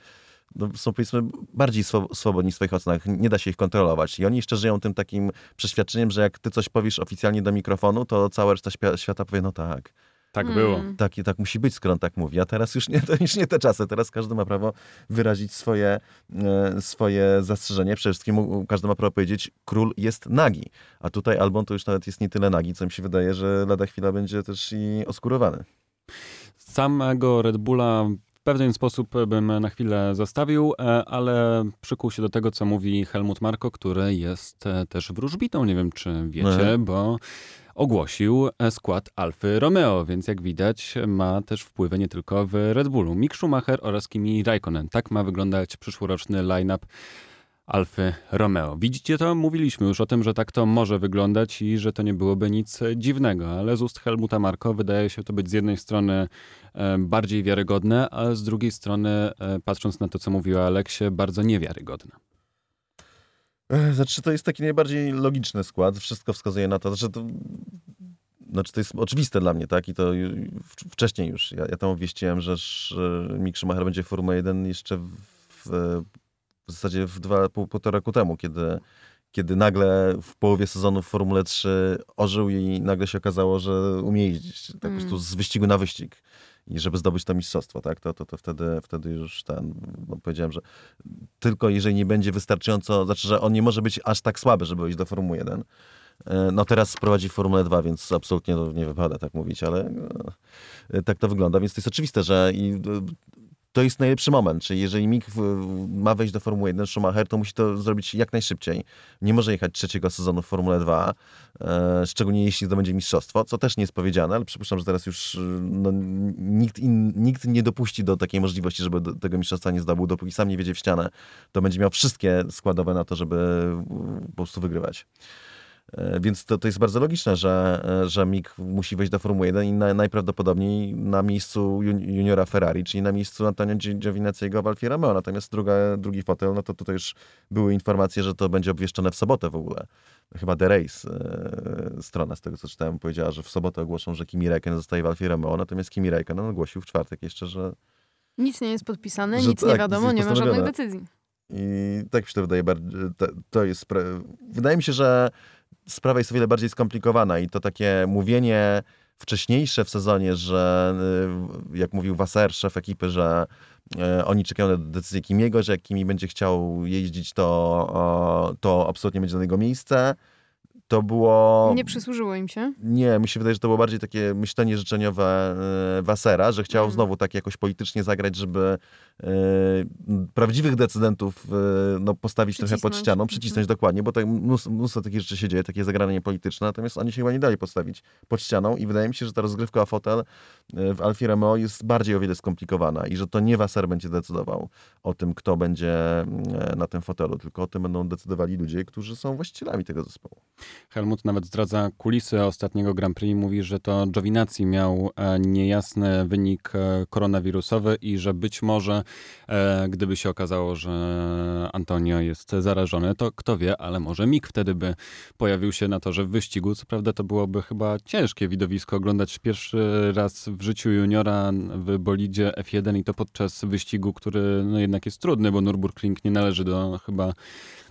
no, są powiedzmy bardziej swo- swobodni w swoich ocenach, nie da się ich kontrolować. I oni jeszcze żyją tym takim przeświadczeniem, że jak ty coś powiesz oficjalnie do mikrofonu, to cała reszta świata powie, no tak, Tak Mm. było. tak, i tak musi być, skoro on tak mówi. A teraz już nie, to już nie te czasy. Teraz każdy ma prawo wyrazić swoje, e, swoje zastrzeżenie. Przede wszystkim każdy ma prawo powiedzieć, król jest nagi. A tutaj Albon to już nawet jest nie tyle nagi, co mi się wydaje, że lada chwila będzie też i oskurowany. Samego Red Bulla pewien sposób bym na chwilę zostawił, e, ale przykuł się do tego, co mówi Helmut Marko, który jest e, też wróżbitą. Nie wiem, czy wiecie, Mhm. bo ogłosił e, skład Alfy Romeo, więc jak widać ma też wpływy nie tylko w Red Bullu. Mick Schumacher oraz Kimi Raikkonen. Tak ma wyglądać przyszłoroczny line-up Alfy Romeo. Widzicie to? Mówiliśmy już o tym, że tak to może wyglądać i że to nie byłoby nic dziwnego, ale z ust Helmuta Marko wydaje się to być z jednej strony e, bardziej wiarygodne, a z drugiej strony, e, patrząc na to, co mówiła Aleksie, bardzo niewiarygodne. Znaczy, to jest taki najbardziej logiczny skład. Wszystko wskazuje na to, że to. Znaczy, to jest oczywiste dla mnie, tak? I to wcześniej już. Ja, ja tam obwieściłem, że, że Mick Schumacher będzie w Formule 1 jeszcze w w, w zasadzie w dwa, pół, półtora roku temu, kiedy, kiedy nagle w połowie sezonu w Formule 3 ożył i nagle się okazało, że umie jeździć tak po prostu Mm. z wyścigu na wyścig. I żeby zdobyć to mistrzostwo, tak, to, to, to wtedy, wtedy już ten, no powiedziałem, że tylko jeżeli nie będzie wystarczająco, znaczy, że on nie może być aż tak słaby, żeby iść do Formuły 1. E, No teraz prowadzi Formułę 2, więc absolutnie to nie wypada tak mówić, ale e, tak to wygląda, więc to jest oczywiste, że i, e, to jest najlepszy moment, czyli jeżeli Mick ma wejść do Formuły 1, Schumacher, to musi to zrobić jak najszybciej. Nie może jechać trzeciego sezonu w Formule 2, e, szczególnie jeśli zdobędzie mistrzostwo, co też nie jest powiedziane, ale przypuszczam, że teraz już e, no, nikt, in, nikt nie dopuści do takiej możliwości, żeby do, tego mistrzostwa nie zdobył, dopóki sam nie wiedzie w ścianę, to będzie miał wszystkie składowe na to, żeby po prostu wygrywać. E, Więc to, to jest bardzo logiczne, że, e, że Mick musi wejść do Formuły 1 i na, najprawdopodobniej na miejscu jun- juniora Ferrari, czyli na miejscu Antonio Gi- Giovinazziego w Alfie Romeo. Natomiast druga, drugi fotel, no to tutaj już były informacje, że to będzie obwieszczone w sobotę w ogóle. Chyba The Race, e, strona z tego co czytałem, powiedziała, że w sobotę ogłoszą, że Kimi Räikkönen zostaje w Alfie Romeo, natomiast Kimi Räikkönen ogłosił w czwartek jeszcze, że Nic nie jest podpisane, Że nic tak, nie wiadomo, nie ma żadnych decyzji. I tak mi się to wydaje to, jest, wydaje mi się, że sprawa jest o wiele bardziej skomplikowana i to takie mówienie wcześniejsze w sezonie, że y, jak mówił Wasser, szef ekipy, że y, oni czekają na decyzję Kimiego, że jak Kimi będzie chciał jeździć, to, to absolutnie będzie na jego miejsce. To było... Nie przysłużyło im się. Nie, mi się wydaje, że to było bardziej takie myślenie życzeniowe e, Wasera, że chciał Mm. znowu tak jakoś politycznie zagrać, żeby e, prawdziwych decydentów e, no, postawić trochę pod Przycisnąć. ścianą, przycisnąć Mhm. dokładnie, bo tak mnóstwo, mnóstwo takich rzeczy się dzieje, takie zagranie polityczne, natomiast oni się chyba nie dali postawić pod ścianą i wydaje mi się, że ta rozgrywka o fotel w Alfie Romeo jest bardziej o wiele skomplikowana i że to nie Wasser będzie decydował o tym, kto będzie na tym fotelu, tylko o tym będą decydowali ludzie, którzy są właścicielami tego zespołu. Helmut nawet zdradza kulisy ostatniego Grand Prix. Mówi, że to Giovinazzi miał e, niejasny wynik e, koronawirusowy i że być może, e, gdyby się okazało, że Antonio jest zarażony, to kto wie, ale może Mick wtedy by pojawił się na torze w wyścigu. Co prawda to byłoby chyba ciężkie widowisko oglądać pierwszy raz w życiu juniora w bolidzie F1 i to podczas wyścigu, który no jednak jest trudny, bo Nürburgring nie należy do chyba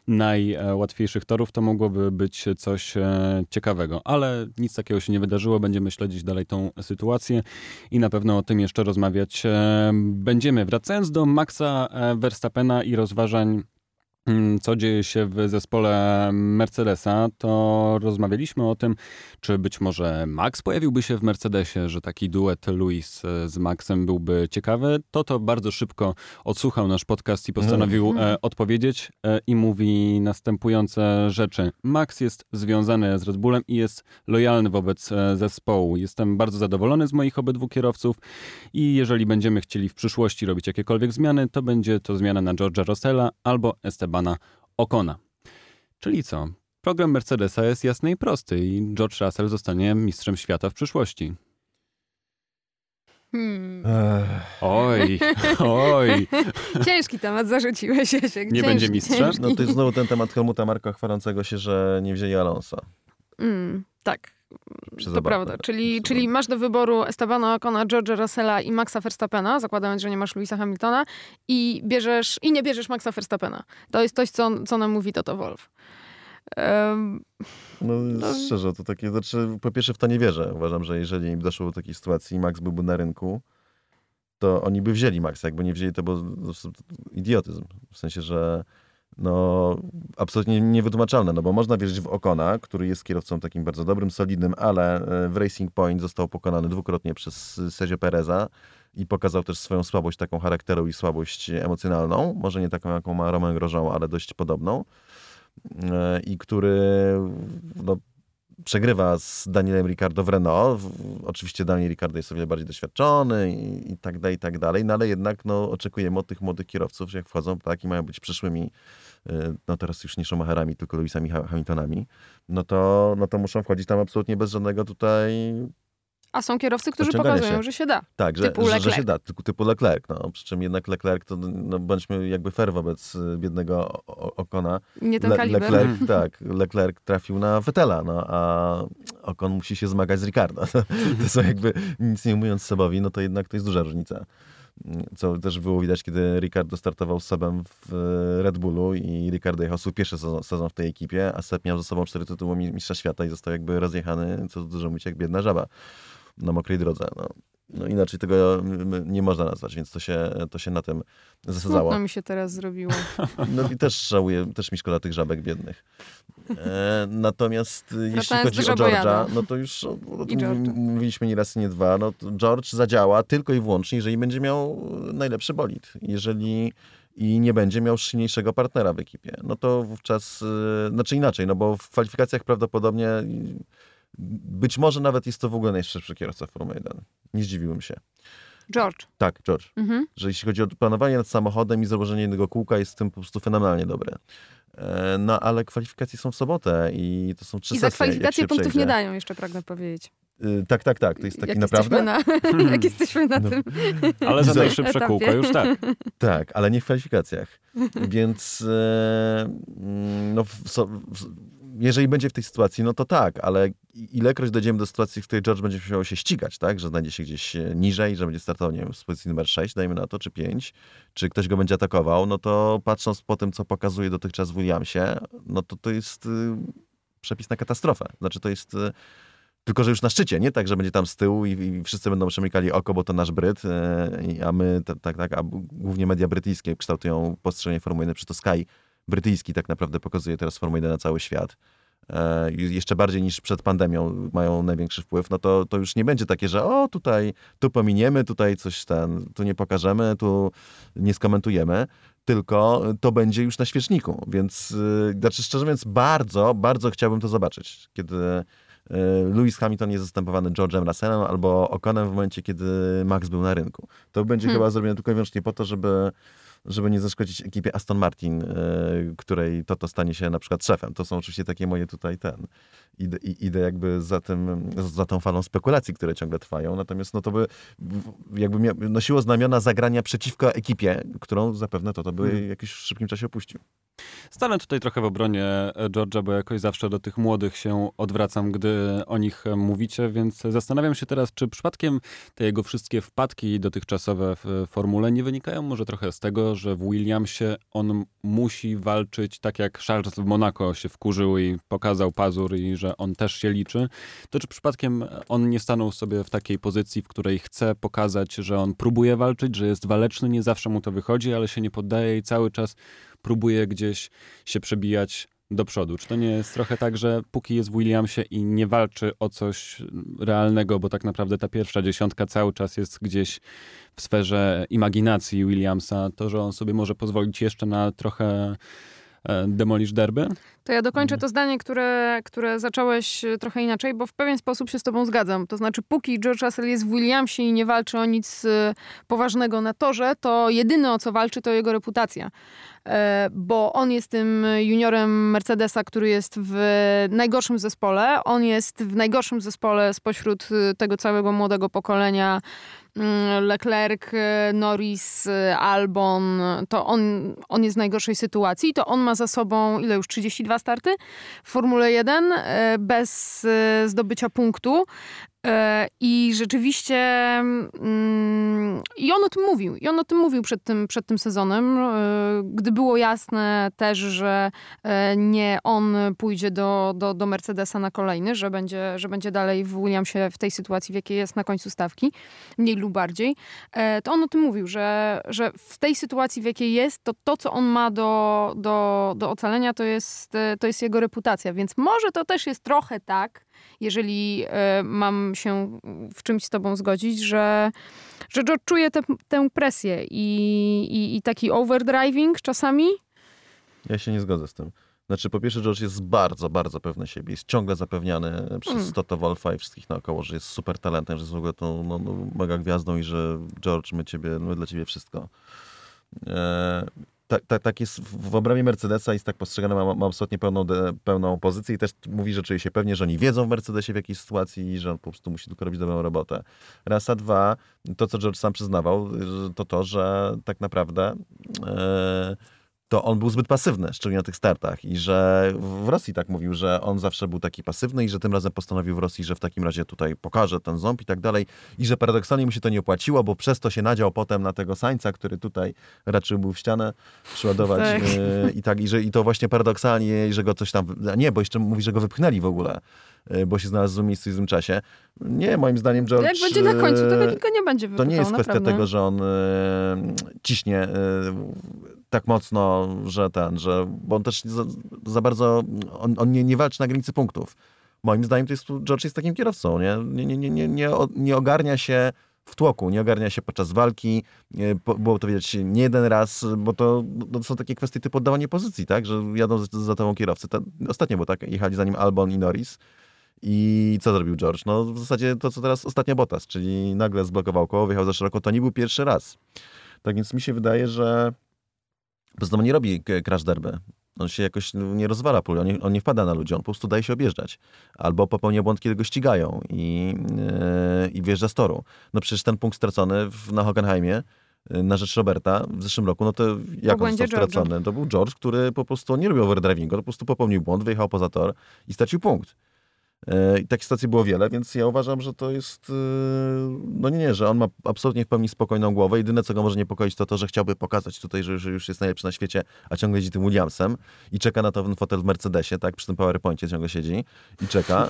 najłatwiejszych torów, to mogłoby być coś e, ciekawego. Ale nic takiego się nie wydarzyło. Będziemy śledzić dalej tą sytuację i na pewno o tym jeszcze rozmawiać e, będziemy. Wracając do Maxa e, Verstappena i rozważań co dzieje się w zespole Mercedesa, to rozmawialiśmy o tym, czy być może Max pojawiłby się w Mercedesie, że taki duet Luis e, z Maxem byłby ciekawy. To to bardzo szybko odsłuchał nasz podcast i postanowił Mhm. e, odpowiedzieć e, i mówi następujące rzeczy. Max jest związany z Red Bullem i jest lojalny wobec zespołu. Jestem bardzo zadowolony z moich obydwu kierowców i jeżeli będziemy chcieli w przyszłości robić jakiekolwiek zmiany, to będzie to zmiana na George'a Russella albo Estebana Ocona. Czyli co? Program Mercedesa jest jasny i prosty i George Russell zostanie mistrzem świata w przyszłości. Hmm. Oj, oj. Ciężki temat zarzuciłeś. Nie ciężki, będzie mistrza? ciężki. No to jest znowu ten temat Helmuta Marka chwalącego się, że nie wzięli Alonso. Mm, tak. Przy To prawda. Czyli, Przy czyli masz do wyboru Estebana Ocona, George'a Russella i Maxa Verstappena, zakładając, że nie masz Louisa Hamiltona i bierzesz, i nie bierzesz Maxa Verstappena. To jest coś, co, co nam mówi Toto Wolf. Um, No, No. szczerze, to takie, znaczy, po pierwsze w to nie wierzę. Uważam, że jeżeli im doszło do takiej sytuacji i Max byłby na rynku, to oni by wzięli Maxa. Jakby nie wzięli, to był idiotyzm. W sensie, że no, absolutnie niewytłumaczalne, no bo można wierzyć w Okona, który jest kierowcą takim bardzo dobrym, solidnym, ale e, w Racing Point został pokonany dwukrotnie przez Sergio Pereza i pokazał też swoją słabość taką charakteru i słabość emocjonalną. Może nie taką, jaką ma Romain Grosjean, ale dość podobną. E, I który no, przegrywa z Danielem Ricardo w Renault. Oczywiście Daniel Ricardo jest o wiele bardziej doświadczony i, i tak dalej, i tak dalej, no ale jednak no, oczekujemy od tych młodych kierowców, że jak wchodzą, tak, i mają być przyszłymi, no teraz już nie Schumacherami, tylko Lewisami Ha- Hamiltonami, no to, no to muszą wchodzić tam absolutnie bez żadnego tutaj, a są kierowcy, którzy pokazują, się. że się da. tak, że, że, że się da, typu, typu Leclerc, no, przy czym jednak Leclerc, to no, bądźmy jakby fair wobec y, biednego Okona, Nie ten Le- kaliber. Leclerc, tak, Leclerc trafił na Vettela, no, a Ocon musi się zmagać z Ricardo. To są jakby, nic nie mówiąc Sebowi, no to jednak to jest duża różnica. Co też było widać, kiedy Ricardo startował z Sebem w Red Bullu i Ricardo jechał swój pierwszy sezon, sezon w tej ekipie, a Seb miał ze sobą cztery tytuły mistrza świata i został jakby rozjechany, co dużo mówić, jak biedna żaba na mokrej drodze. No. No inaczej tego nie można nazwać, więc to się, to się na tym zasadzało. Smutno mi się teraz zrobiło. No i też żałuję, też mi szkoda tych żabek biednych. E, natomiast jeśli chodzi o George'a, no to już o, tym mówiliśmy nie raz, nie dwa. No George zadziała tylko i wyłącznie, jeżeli będzie miał najlepszy bolid. Jeżeli i nie będzie miał silniejszego partnera w ekipie. No to wówczas, e, znaczy inaczej, no bo w kwalifikacjach prawdopodobnie być może nawet jest to w ogóle najszybszy kierowca Formuły 1. Nie zdziwiłem się. George. Tak, George. Mhm. Że jeśli chodzi o planowanie nad samochodem i założenie jednego kółka, jest w tym po prostu fenomenalnie dobre. E, no ale kwalifikacje są w sobotę i to są trzy I sesje. Za kwalifikacje punktów przejdzie. nie dają, jeszcze pragnę powiedzieć. Yy, tak, tak, tak. To jest taki jak naprawdę. Na, jak jesteśmy na no. tym. Ale za najszybsze kółko, już tak. Tak, ale nie w kwalifikacjach. Więc e, no, w, w, jeżeli będzie w tej sytuacji, no to tak, ale ilekroć dojdziemy do sytuacji, w której George będzie musiał się ścigać, tak, że znajdzie się gdzieś e, niżej, że będzie startował, nie wiem, z pozycji numer 6, dajmy na to, czy 5, czy ktoś go będzie atakował, no to patrząc po tym, co pokazuje dotychczas Williamsie, no to to jest y, przepis na katastrofę. Znaczy to jest... Y, tylko, że już na szczycie, nie tak, że będzie tam z tyłu i, i wszyscy będą przemykali oko, bo to nasz Bryt, y, a my, tak, tak, a głównie media brytyjskie kształtują postrzeganie Formuły 1, przy to Sky brytyjski tak naprawdę pokazuje teraz Formułę 1 na cały świat, e, jeszcze bardziej niż przed pandemią mają największy wpływ, no to, to już nie będzie takie, że o tutaj, tu pominiemy, tutaj coś ten, tu nie pokażemy, tu nie skomentujemy, tylko to będzie już na świeczniku, więc yy, znaczy szczerze mówiąc bardzo, bardzo chciałbym to zobaczyć, kiedy yy, Lewis Hamilton jest zastępowany George'em Russellem albo Okonem w momencie, kiedy Max był na rynku. To będzie hmm. chyba zrobione tylko i wyłącznie po to, żeby żeby nie zaszkodzić ekipie Aston Martin, e, której to to stanie się na przykład szefem. To są oczywiście takie moje tutaj ten, idę, idę jakby za tym, za tą falą spekulacji, które ciągle trwają, natomiast no to by jakby nosiło znamiona zagrania przeciwko ekipie, którą zapewne to, to by hmm. jakiś w szybkim czasie opuścił. Stanę tutaj trochę w obronie e, George'a, bo jakoś zawsze do tych młodych się odwracam, gdy o nich e, mówicie, więc zastanawiam się teraz, czy przypadkiem te jego wszystkie wpadki dotychczasowe w formule nie wynikają może trochę z tego, że w Williamsie on musi walczyć tak jak Charles w Monaco się wkurzył i pokazał pazur i że on też się liczy, to czy przypadkiem on nie stanął sobie w takiej pozycji, w której chce pokazać, że on próbuje walczyć, że jest waleczny, nie zawsze mu to wychodzi, ale się nie poddaje i cały czas próbuje gdzieś się przebijać do przodu. Czy to nie jest trochę tak, że póki jest w Williamsie i nie walczy o coś realnego, bo tak naprawdę ta pierwsza dziesiątka cały czas jest gdzieś w sferze imaginacji Williamsa, to, że on sobie może pozwolić jeszcze na trochę demolish derby? To ja dokończę to zdanie, które, które zacząłeś e, trochę inaczej, bo w pewien sposób się z tobą zgadzam. To znaczy, póki George Russell jest w Williamsie i nie walczy o nic e, poważnego na torze, to jedyne o co walczy to jego reputacja. E, bo on jest tym juniorem Mercedesa, który jest w najgorszym zespole. On jest w najgorszym zespole spośród tego całego młodego pokolenia Leclerc, Norris, Albon, to on, on jest w najgorszej sytuacji. To on ma za sobą, ile już, 32 dwa starty w Formule 1 e, bez zdobycia punktu. E, I rzeczywiście mm, i on o tym mówił. I on o tym mówił przed tym, przed tym sezonem, gdy było jasne też, że nie on pójdzie do, do, do Mercedesa na kolejny, że będzie, że będzie dalej w Williamsie w tej sytuacji, w jakiej jest na końcu stawki, mniej lub bardziej. To on o tym mówił, że, że w tej sytuacji, w jakiej jest, to to, co on ma do, do, do ocalenia, to jest, to jest jego reputacja. Więc może to też jest trochę tak, jeżeli e, mam się w czymś z tobą zgodzić, że, że George czuje te, tę presję i, i, i taki overdriving czasami. Ja się nie zgodzę z tym. Znaczy, po pierwsze, George jest bardzo, bardzo pewny siebie. Jest ciągle zapewniany przez mm. Toto Wolfa i wszystkich naokoło, że jest super talentem, że jest w ogóle tą no, no, mega gwiazdą i że George, my, ciebie, my dla ciebie wszystko. E, tak, tak, tak jest w obrębie Mercedesa jest tak postrzegane, ma, ma absolutnie pełną, pełną pozycję i też mówi, że czuje się pewnie, że oni wiedzą w Mercedesie w jakiej sytuacji i że on po prostu musi tylko robić dobrą robotę. Raz, a dwa, to co George sam przyznawał, to to, że tak naprawdę e, to on był zbyt pasywny, szczególnie na tych startach. I że w Rosji tak mówił, że on zawsze był taki pasywny i że tym razem postanowił w Rosji, że w takim razie tutaj pokaże ten ząb i tak dalej. I że paradoksalnie mu się to nie opłaciło, bo przez to się nadział potem na tego Sańca, który tutaj raczył był w ścianę przeładować. Tak. Yy, I tak, i, że, i to właśnie paradoksalnie, że go coś tam... Nie, bo jeszcze mówi, że go wypchnęli w ogóle, yy, bo się znalazł w złym miejscu i w złym czasie. Nie, moim zdaniem George... Jak będzie na końcu, to nikt go nie będzie to wypychał, nie jest kwestia naprawdę. tego, że on y, ciśnie y, tak mocno, że ten, że, bo on też za, za bardzo, on, on nie, nie walczy na granicy punktów. Moim zdaniem to jest, George jest takim kierowcą, nie, nie, nie, nie, nie, nie, nie ogarnia się w tłoku, nie ogarnia się podczas walki, było to widać nie jeden raz, bo to, to są takie kwestie typu oddawanie pozycji, tak, że jadą za, za tobą kierowcy. Ta, ostatnio było tak, jechali za nim Albon i Norris, i co zrobił George? No w zasadzie to, co teraz ostatnio Bottas, czyli nagle zblokował koło, wyjechał za szeroko. To nie był pierwszy raz. Tak więc mi się wydaje, że prostu on nie robi crash derby. On się jakoś nie rozwala on nie, on nie wpada na ludzi, on po prostu daje się objeżdżać. Albo popełnia błąd, kiedy go ścigają i, yy, i wjeżdża z toru. No przecież ten punkt stracony w, na Hockenheimie yy, na rzecz Roberta w zeszłym roku, no to jak on został stracony? To był George, który po prostu nie robił overdrivingu, po prostu popełnił błąd, wyjechał poza tor i stracił punkt. E, I takich sytuacji było wiele, więc ja uważam, że to jest. e, No nie, nie, że on ma absolutnie w pełni spokojną głowę. Jedyne, co go może niepokoić, to to, że chciałby pokazać tutaj, że, że już jest najlepszy na świecie, a ciągle jeździ tym Williamsem i czeka na to ten fotel w Mercedesie, tak? Przy tym PowerPoincie ciągle siedzi i czeka.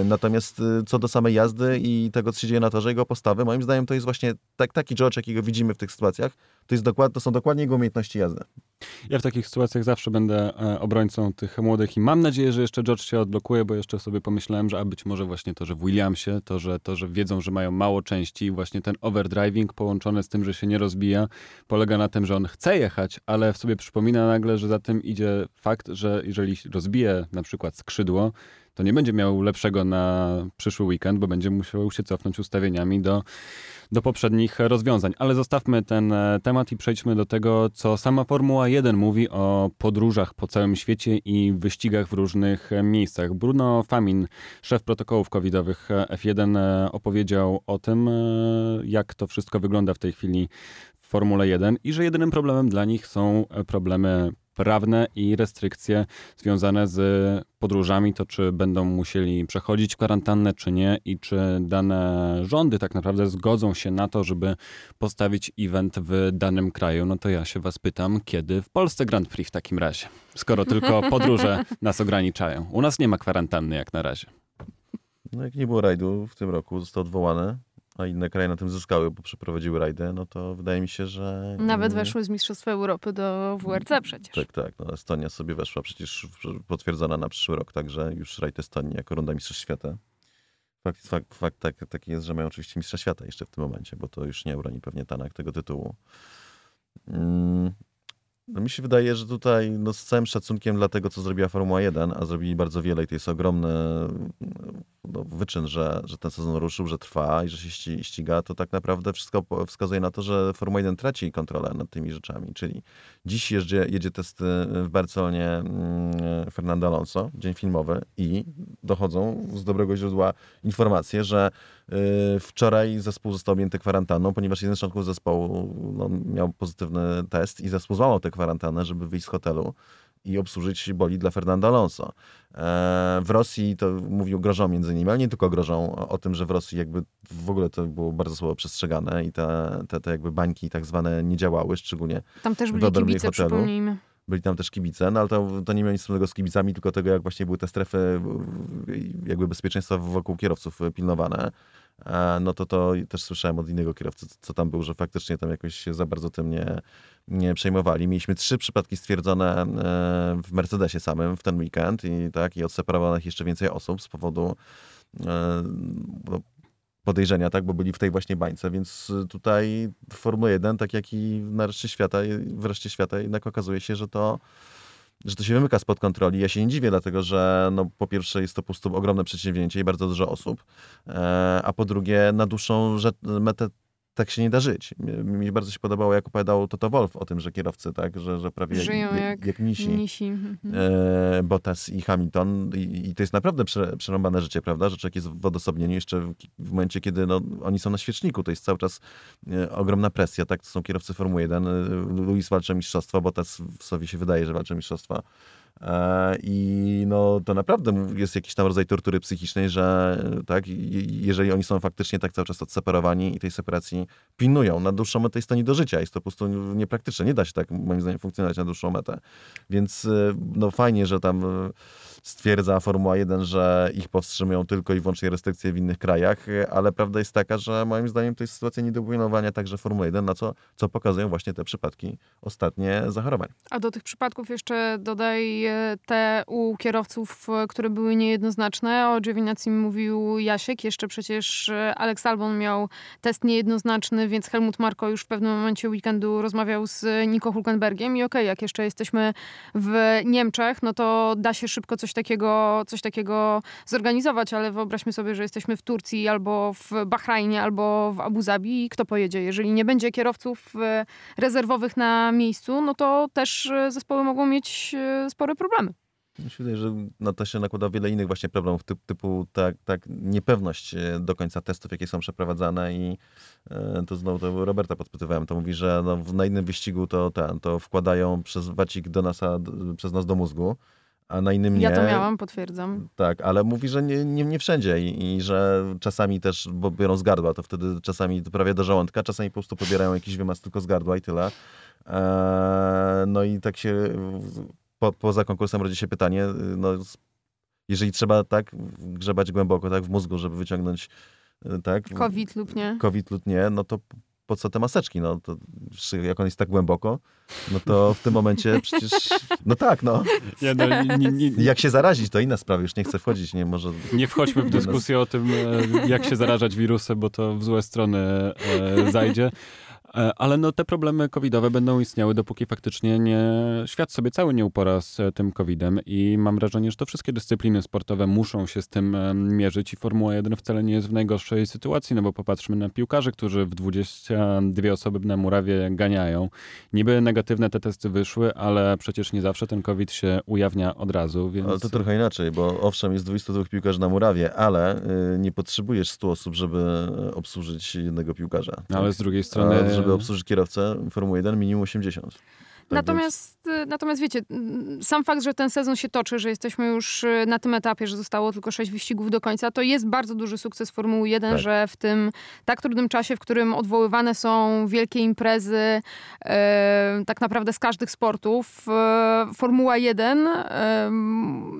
E, Natomiast co do samej jazdy i tego, co się dzieje na torze, jego postawy, moim zdaniem to jest właśnie tak, taki George, jakiego widzimy w tych sytuacjach. To, jest dokład, to są dokładnie jego umiejętności jazdy. Ja w takich sytuacjach zawsze będę e, obrońcą tych młodych i mam nadzieję, że jeszcze George się odblokuje, bo jeszcze sobie pomyślałem, że a być może właśnie to, że w Williamsie, to, że, to, że wiedzą, że mają mało części, właśnie ten overdriving połączony z tym, że się nie rozbija, polega na tym, że on chce jechać, ale w sobie przypomina nagle, że za tym idzie fakt, że jeżeli rozbije na przykład skrzydło, to nie będzie miał lepszego na przyszły weekend, bo będzie musiał się cofnąć ustawieniami do, do poprzednich rozwiązań. Ale zostawmy ten e, temat i przejdźmy do tego, co sama Formuła 1 mówi o podróżach po całym świecie i wyścigach w różnych e, miejscach. Bruno Famin, szef protokołów covidowych e, F1, e, opowiedział o tym, jak to wszystko wygląda w tej chwili Formule 1 i że jedynym problemem dla nich są problemy prawne i restrykcje związane z podróżami, to czy będą musieli przechodzić kwarantannę, czy nie i czy dane rządy tak naprawdę zgodzą się na to, żeby postawić event w danym kraju. No to ja się was pytam, kiedy w Polsce Grand Prix w takim razie? Skoro tylko podróże nas ograniczają. U nas nie ma kwarantanny jak na razie. No jak nie było rajdu w tym roku, został odwołany, a inne kraje na tym zyskały, bo przeprowadziły rajdy, no to wydaje mi się, że... Nawet weszły z Mistrzostwa Europy do WRC przecież. Tak, tak. No, Estonia sobie weszła przecież potwierdzona na przyszły rok, także już rajd Estonii jako runda Mistrzostw Świata. Fakt, fakt, fakt tak, taki jest, że mają oczywiście Mistrza Świata jeszcze w tym momencie, bo to już nie obroni pewnie Tanak tego tytułu. Mm. No mi się wydaje, że tutaj no, z całym szacunkiem dla tego, co zrobiła Formuła 1, a zrobili bardzo wiele i to jest ogromny no, wyczyn, że, że ten sezon ruszył, że trwa i że się ści- ściga, to tak naprawdę wszystko wskazuje na to, że Formuła 1 traci kontrolę nad tymi rzeczami. Czyli dziś jedzie, jedzie testy w Barcelonie mm, Fernando Alonso, dzień filmowy i dochodzą z dobrego źródła informacje, że y, wczoraj zespół został objęty kwarantanną, ponieważ jeden z członków zespołu no, miał pozytywny test i zespół złamał tę kwarantannę, żeby wyjść z hotelu i obsłużyć boli dla Fernanda Alonso. E, w Rosji to mówił, grożą między innymi, ale nie tylko grożą o, tym, że w Rosji jakby w ogóle to było bardzo słabo przestrzegane i te, te, te jakby bańki tak zwane nie działały, szczególnie Tam też byli kibice, hotelu. przypomnijmy. byli tam też kibice, no ale to, to nie miało nic wspólnego z kibicami, tylko tego, jak właśnie były te strefy jakby bezpieczeństwa wokół kierowców pilnowane. E, No to to też słyszałem od innego kierowcy, co tam był, że faktycznie tam jakoś się za bardzo tym nie przejmowali. Mieliśmy trzy przypadki stwierdzone e, w Mercedesie samym w ten weekend i tak, i odseparowanych jeszcze więcej osób z powodu e, no, podejrzenia, tak, bo byli w tej właśnie bańce, więc tutaj w Formule 1, tak jak i na świata, w reszcie świata jednak okazuje się, że to że to się wymyka spod kontroli. Ja się nie dziwię, dlatego że no, po pierwsze jest to po prostu ogromne przedsięwzięcie i bardzo dużo osób, e, a po drugie na dłuższą metę tak się nie da żyć. Mi bardzo się podobało, jak opowiadał Toto Wolf o tym, że kierowcy, tak, że, że prawie Żyją jak, jak, jak nisi. nisi. Mhm. E, Bottas i Hamilton I, i, to jest naprawdę prze, przerąbane życie, prawda, że człowiek jest w odosobnieniu jeszcze w, w momencie, kiedy no, oni są na świeczniku, to jest cały czas e, ogromna presja, tak, to są kierowcy Formuły 1, e, Luis walczy o mistrzostwa, Bottas w sobie się wydaje, że walczy o mistrzostwa. E, I no, to naprawdę jest jakiś tam rodzaj tortury psychicznej, że tak, jeżeli oni są faktycznie tak cały czas odseparowani i tej separacji pilnują, na dłuższą metę jest to nie do życia, jest to po prostu niepraktyczne. Nie da się tak, moim zdaniem, funkcjonować na dłuższą metę. Więc e, no fajnie, że tam e, stwierdza Formuła 1, że ich powstrzymują tylko i wyłącznie restrykcje w innych krajach, ale prawda jest taka, że moim zdaniem to jest sytuacja nie do także Formuły 1, na co, co pokazują właśnie te przypadki ostatnie zachorowań. A do tych przypadków jeszcze dodaj e, te u kierowców, e, które były niejednoznaczne. O Giovinazzi mówił Jasiek, jeszcze przecież e, Alex Albon miał test niejednoznaczny, więc Helmut Marko już w pewnym momencie weekendu rozmawiał z Nico Hulkenbergiem i okej, okay, jak jeszcze jesteśmy w Niemczech, no to da się szybko coś takiego, coś takiego zorganizować, ale wyobraźmy sobie, że jesteśmy w Turcji albo w Bahrajnie, albo w Abu Zabi i kto pojedzie? Jeżeli nie będzie kierowców rezerwowych na miejscu, no to też zespoły mogą mieć spore problemy. Wydaje, że na to się nakłada wiele innych właśnie problemów, typ, typu tak, tak niepewność e, do końca testów, jakie są przeprowadzane i e, to znowu to Roberta podpytywałem, to mówi, że no, na innym wyścigu to, ten, to wkładają przez wacik do nas, przez nas do mózgu, a na innym nie. Ja to miałam, potwierdzam. Tak, ale mówi, że nie, nie, nie wszędzie i, i, że czasami też, bo biorą z gardła, to wtedy czasami prawie do żołądka, czasami po prostu pobierają jakiś wymaz tylko z gardła i tyle. Eee, no i tak się po, poza konkursem rodzi się pytanie, no, jeżeli trzeba tak grzebać głęboko tak w mózgu, żeby wyciągnąć y, tak COVID lub nie, COVID lub nie, no to po co te maseczki? No to jak on jest tak głęboko, no to w tym momencie przecież, no tak, no. No nie, nie, jak się zarazić, to inna sprawa, już nie chcę wchodzić, nie może... Nie wchodźmy w dyskusję o tym, e, jak się zarażać wirusem, bo to w złe strony e, zajdzie. E, ale no te problemy covidowe będą istniały, dopóki faktycznie nie, świat sobie cały nie upora z e, tym covidem i mam wrażenie, że to wszystkie dyscypliny sportowe muszą się z tym e, mierzyć i Formuła 1 wcale nie jest w najgorszej sytuacji, no bo popatrzmy na piłkarzy, którzy w 22 osoby na murawie ganiają. Niby negatywne te testy wyszły, ale przecież nie zawsze ten covid się ujawnia od razu, więc... Ale to trochę inaczej, bo owszem jest 22 piłkarzy na murawie, ale nie potrzebujesz 100 osób, żeby obsłużyć jednego piłkarza. Ale z drugiej strony żeby obsłużyć kierowcę Formuły 1 minimum 80. Tak natomiast, więc... natomiast wiecie, sam fakt, że ten sezon się toczy, że jesteśmy już y, na tym etapie, że zostało tylko sześć wyścigów do końca, to jest bardzo duży sukces Formuły 1, tak. że w tym tak trudnym czasie, w którym odwoływane są wielkie imprezy e, tak naprawdę z każdych sportów, e, Formuła 1 e,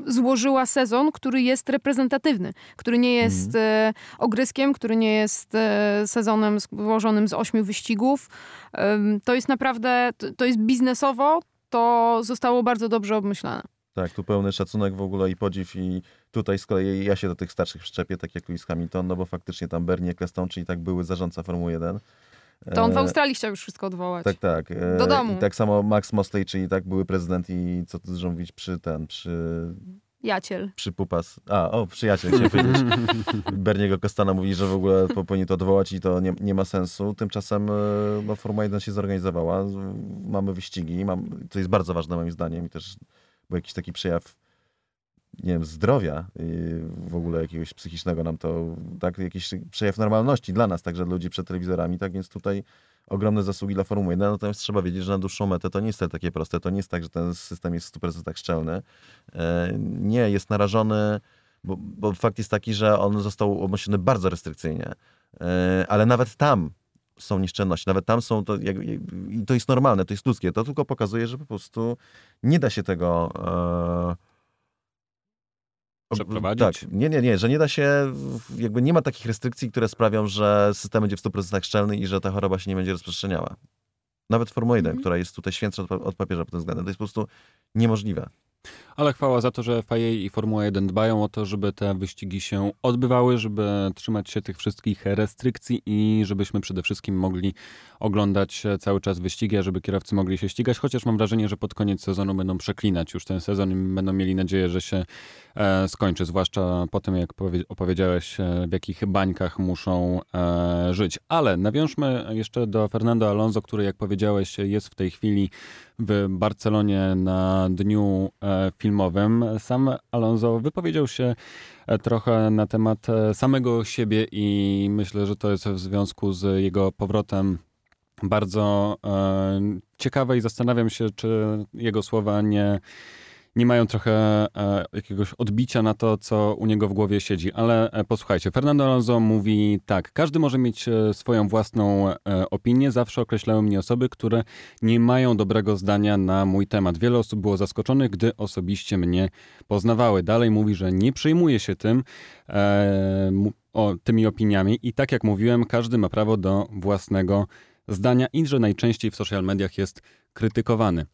złożyła sezon, który jest reprezentatywny, który nie jest mhm. ogryskiem, który nie jest sezonem złożonym z ośmiu wyścigów. To jest naprawdę, to jest biznesowo, to zostało bardzo dobrze obmyślane. Tak, tu pełny szacunek w ogóle i podziw i tutaj z kolei ja się do tych starszych przyczepię, tak jak Lewis Hamilton, no bo faktycznie tam Bernie Ecclestone, czyli tak były zarządca Formuły 1. To on w e, Australii chciał już wszystko odwołać. Tak, tak. E, do domu. I tak samo Max Mosley, czyli tak były prezydent i co tu dużo mówić przy ten, przy Jaciel. Przypupas. A, o, przyjaciel, chciałem powiedzieć. Berniego Kostana mówi, że w ogóle powinien to odwołać i to nie, nie ma sensu. Tymczasem e, no, Formuła 1 się zorganizowała. Mamy wyścigi, mam, to jest bardzo ważne moim zdaniem i też był jakiś taki przejaw nie wiem, zdrowia w ogóle jakiegoś psychicznego nam to, tak, jakiś przejaw normalności dla nas, także dla ludzi przed telewizorami, tak więc tutaj ogromne zasługi dla Formuły 1, natomiast trzeba wiedzieć, że na dłuższą metę to nie jest takie proste, to nie jest tak, że ten system jest w 100% szczelny. E, nie, jest narażony, bo, bo fakt jest taki, że on został omyślony bardzo restrykcyjnie, e, ale nawet tam są nieszczelności, nawet tam są, to, jak, i to jest normalne, to jest ludzkie, to tylko pokazuje, że po prostu nie da się tego e, przeprowadzić? Tak, nie, nie, nie, że nie da się, jakby nie ma takich restrykcji, które sprawią, że system będzie w 100% szczelny i że ta choroba się nie będzie rozprzestrzeniała. Nawet Formuła 1, mm. która jest tutaj świętsza od, od papieża pod tym względem, to jest po prostu niemożliwe. Ale chwała za to, że FIA i Formuła 1 dbają o to, żeby te wyścigi się odbywały, żeby trzymać się tych wszystkich restrykcji i żebyśmy przede wszystkim mogli oglądać cały czas wyścigi, a żeby kierowcy mogli się ścigać, chociaż mam wrażenie, że pod koniec sezonu będą przeklinać już ten sezon i będą mieli nadzieję, że się e, skończy, zwłaszcza po tym, jak opowiedziałeś, e, w jakich bańkach muszą e, żyć. Ale nawiążmy jeszcze do Fernando Alonso, który, jak powiedziałeś, jest w tej chwili w Barcelonie na dniu e, filmowym. Sam Alonso wypowiedział się e, trochę na temat e, samego siebie i myślę, że to jest w związku z jego powrotem bardzo ciekawe i zastanawiam się, czy jego słowa nie nie mają trochę e, jakiegoś odbicia na to, co u niego w głowie siedzi. Ale e, posłuchajcie, Fernando Alonso mówi tak, każdy może mieć e, swoją własną opinię. Zawsze określały mnie osoby, które nie mają dobrego zdania na mój temat. Wiele osób było zaskoczonych, gdy osobiście mnie poznawały. Dalej mówi, że nie przejmuje się tym, o, tymi opiniami i tak jak mówiłem, każdy ma prawo do własnego zdania i że najczęściej w social mediach jest krytykowany.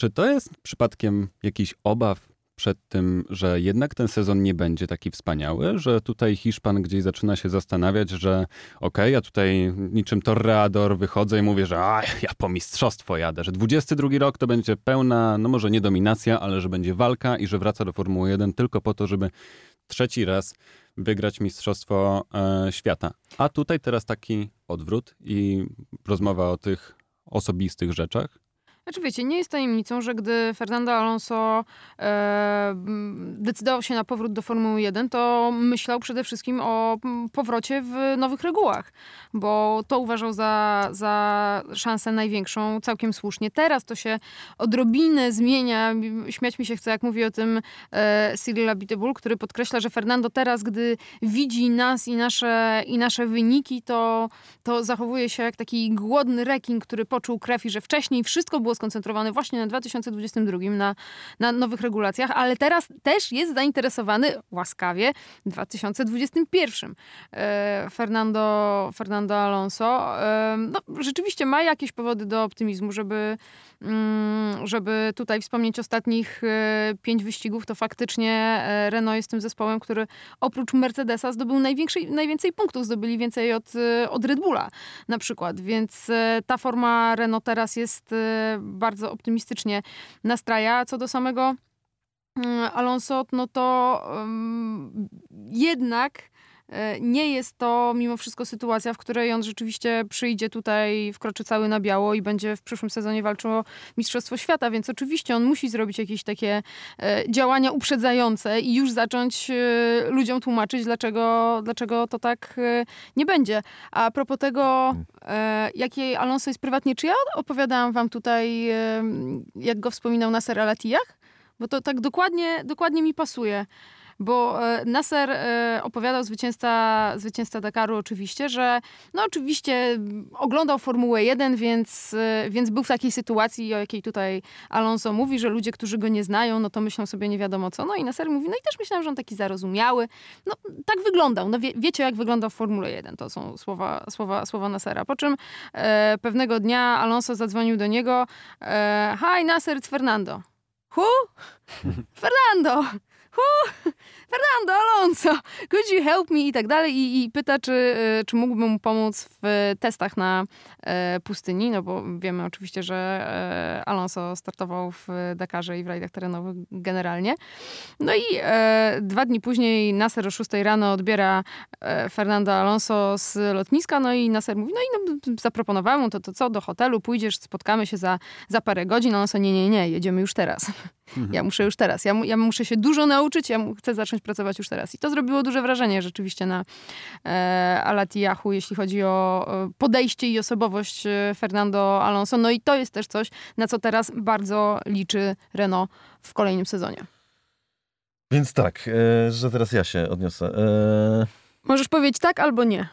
Czy to jest przypadkiem jakiś obaw przed tym, że jednak ten sezon nie będzie taki wspaniały, że tutaj Hiszpan gdzieś zaczyna się zastanawiać, że okej, okay, ja tutaj niczym torreador wychodzę i mówię, że a, ja po mistrzostwo jadę, że 22 rok to będzie pełna, no może nie dominacja, ale że będzie walka i że wraca do Formuły 1 tylko po to, żeby trzeci raz wygrać Mistrzostwo e, Świata. A tutaj teraz taki odwrót i rozmowa o tych osobistych rzeczach. Znaczy wiecie, nie jest tajemnicą, że gdy Fernando Alonso e, decydował się na powrót do Formuły 1, to myślał przede wszystkim o powrocie w nowych regułach, bo to uważał za, za szansę największą, całkiem słusznie. Teraz to się odrobinę zmienia. Śmiać mi się chce, jak mówi o tym e, Cyril Abiteboul, który podkreśla, że Fernando teraz, gdy widzi nas i nasze, i nasze wyniki, to, to zachowuje się jak taki głodny rekin, który poczuł krew i że wcześniej wszystko było skoncentrowany właśnie na 2022, na, na nowych regulacjach, ale teraz też jest zainteresowany łaskawie 2021. E, Fernando, Fernando Alonso no, rzeczywiście ma jakieś powody do optymizmu, żeby Mm, żeby tutaj wspomnieć ostatnich e, pięć wyścigów, to faktycznie e, Renault jest tym zespołem, który oprócz Mercedesa zdobył najwięcej punktów, zdobyli więcej od, od Red Bulla na przykład, więc ta forma Renault teraz jest bardzo optymistycznie nastraja. Co do samego mm, Alonso, no to um, jednak nie jest to mimo wszystko sytuacja, w której on rzeczywiście przyjdzie tutaj, wkroczy cały na biało i będzie w przyszłym sezonie walczył o Mistrzostwo Świata, więc oczywiście on musi zrobić jakieś takie e, działania uprzedzające i już zacząć e, ludziom tłumaczyć, dlaczego, dlaczego to tak nie będzie. A propos tego, jakiej Alonso jest prywatnie, czy ja opowiadałam wam tutaj, jak go wspominał na Seralatijach? Bo to tak dokładnie, dokładnie mi pasuje. Bo e, Nasser e, opowiadał zwycięzca, zwycięzca Dakaru oczywiście, że no oczywiście oglądał Formułę 1, więc, e, więc był w takiej sytuacji, o jakiej tutaj Alonso mówi, że ludzie, którzy go nie znają, no to myślą sobie nie wiadomo co. No i Nasser mówi, no i też myślałem, że on taki zarozumiały. No tak wyglądał. No wie, wiecie, jak wyglądał w Formule 1. To są słowa, słowa, słowa Nassera. Po czym e, pewnego dnia Alonso zadzwonił do niego. E, Hi, Nasser, it's Fernando. Who? Fernando! Who? Fernando Alonso, could you help me? I tak dalej. I, i pyta, czy, e, czy mógłbym mu pomóc w testach na e, pustyni, no bo wiemy oczywiście, że e, Alonso startował w Dakarze i w rajdach terenowych generalnie. No i dwa dni później Nasser o 6 rano odbiera Fernando Alonso z lotniska, no i Nasser mówi, no i no, zaproponowałem mu to, to co, do hotelu pójdziesz, spotkamy się za, za parę godzin. Alonso, nie, nie, nie, jedziemy już teraz. Mhm. Ja muszę już teraz. Ja, ja muszę się dużo nauczyć, ja chcę zacząć pracować już teraz. I to zrobiło duże wrażenie rzeczywiście na e, jeśli chodzi o podejście i osobowość e, Fernando Alonso. No i to jest też coś, na co teraz bardzo liczy Renault w kolejnym sezonie. Więc tak, e, że teraz ja się odniosę. E, Możesz powiedzieć tak albo nie.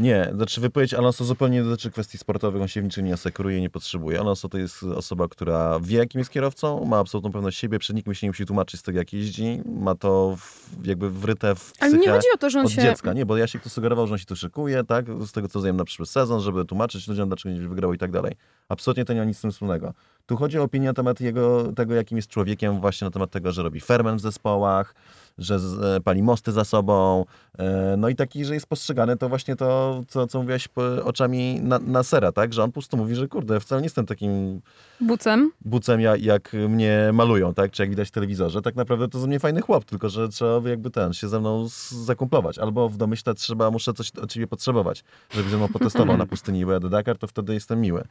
Nie, znaczy wypowiedź Alonso zupełnie nie dotyczy kwestii sportowych, on się w niczym nie asekuruje, nie potrzebuje. Alonso to jest osoba, która wie, jakim jest kierowcą, ma absolutną pewność siebie, przed nikim się nie musi tłumaczyć z tego, jak jeździ, ma to w, jakby wryte w Ale nie chodzi o to, że on od się... dziecka. Nie, bo ja się to sugerował, że on się tu szykuje, tak, z tego co wiem na przyszły sezon, żeby tłumaczyć ludziom, dlaczego nie wygrał i tak dalej. Absolutnie to nie ma nic wspólnego. Tu chodzi o opinię na temat jego, tego, jakim jest człowiekiem, właśnie na temat tego, że robi ferment w zespołach, że z, e, pali mosty za sobą. E, no i taki, że jest postrzegany to właśnie to, co, co mówiłaś oczami na, na sera, tak? Że on po prostu mówi, że kurde, wcale nie jestem takim bucem, bucem jak, jak mnie malują, tak? Czy jak widać w telewizorze. Tak naprawdę to ze mnie fajny chłop, tylko że trzeba jakby ten, się ze mną zakumplować. Albo w domyśle trzeba, muszę coś od ciebie potrzebować, żeby ze mną potestował na pustyni, bo jadę Dakar, to wtedy jestem miły.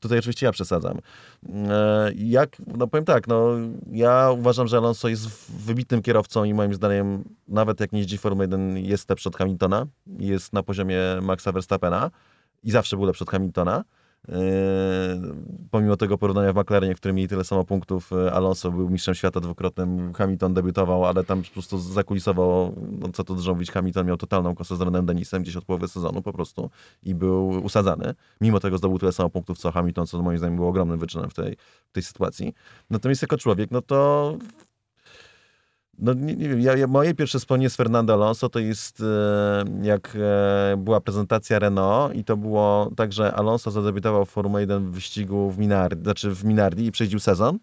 Tutaj oczywiście ja przesadzam. E, jak, no powiem tak, no ja uważam, że Alonso jest wybitnym kierowcą i moim zdaniem, nawet jak nie jeździ Formuły 1, jest lepszy od Hamiltona, jest na poziomie Maxa Verstappena i zawsze był lepszy od Hamiltona. Yy, pomimo tego porównania w McLarenie, w którym mieli tyle samo punktów, yy, Alonso był mistrzem świata dwukrotnym, Hamilton debiutował, ale tam po prostu zakulisowo, no co tu dużo mówić, Hamilton miał totalną kosę z Renem Denisem gdzieś od połowy sezonu po prostu i był usadzany. Mimo tego zdobył tyle samo punktów co Hamilton, co moim zdaniem było ogromnym wyczynem w tej, w tej sytuacji. Natomiast jako człowiek, no to no nie, nie wiem, ja, ja, moje pierwsze wspomnienie z Fernando Alonso to jest e, jak e, była prezentacja Renault i to było tak, że Alonso zadebiutował w Formule 1 w wyścigu w Minardi, znaczy w Minardi i przejdził sezon.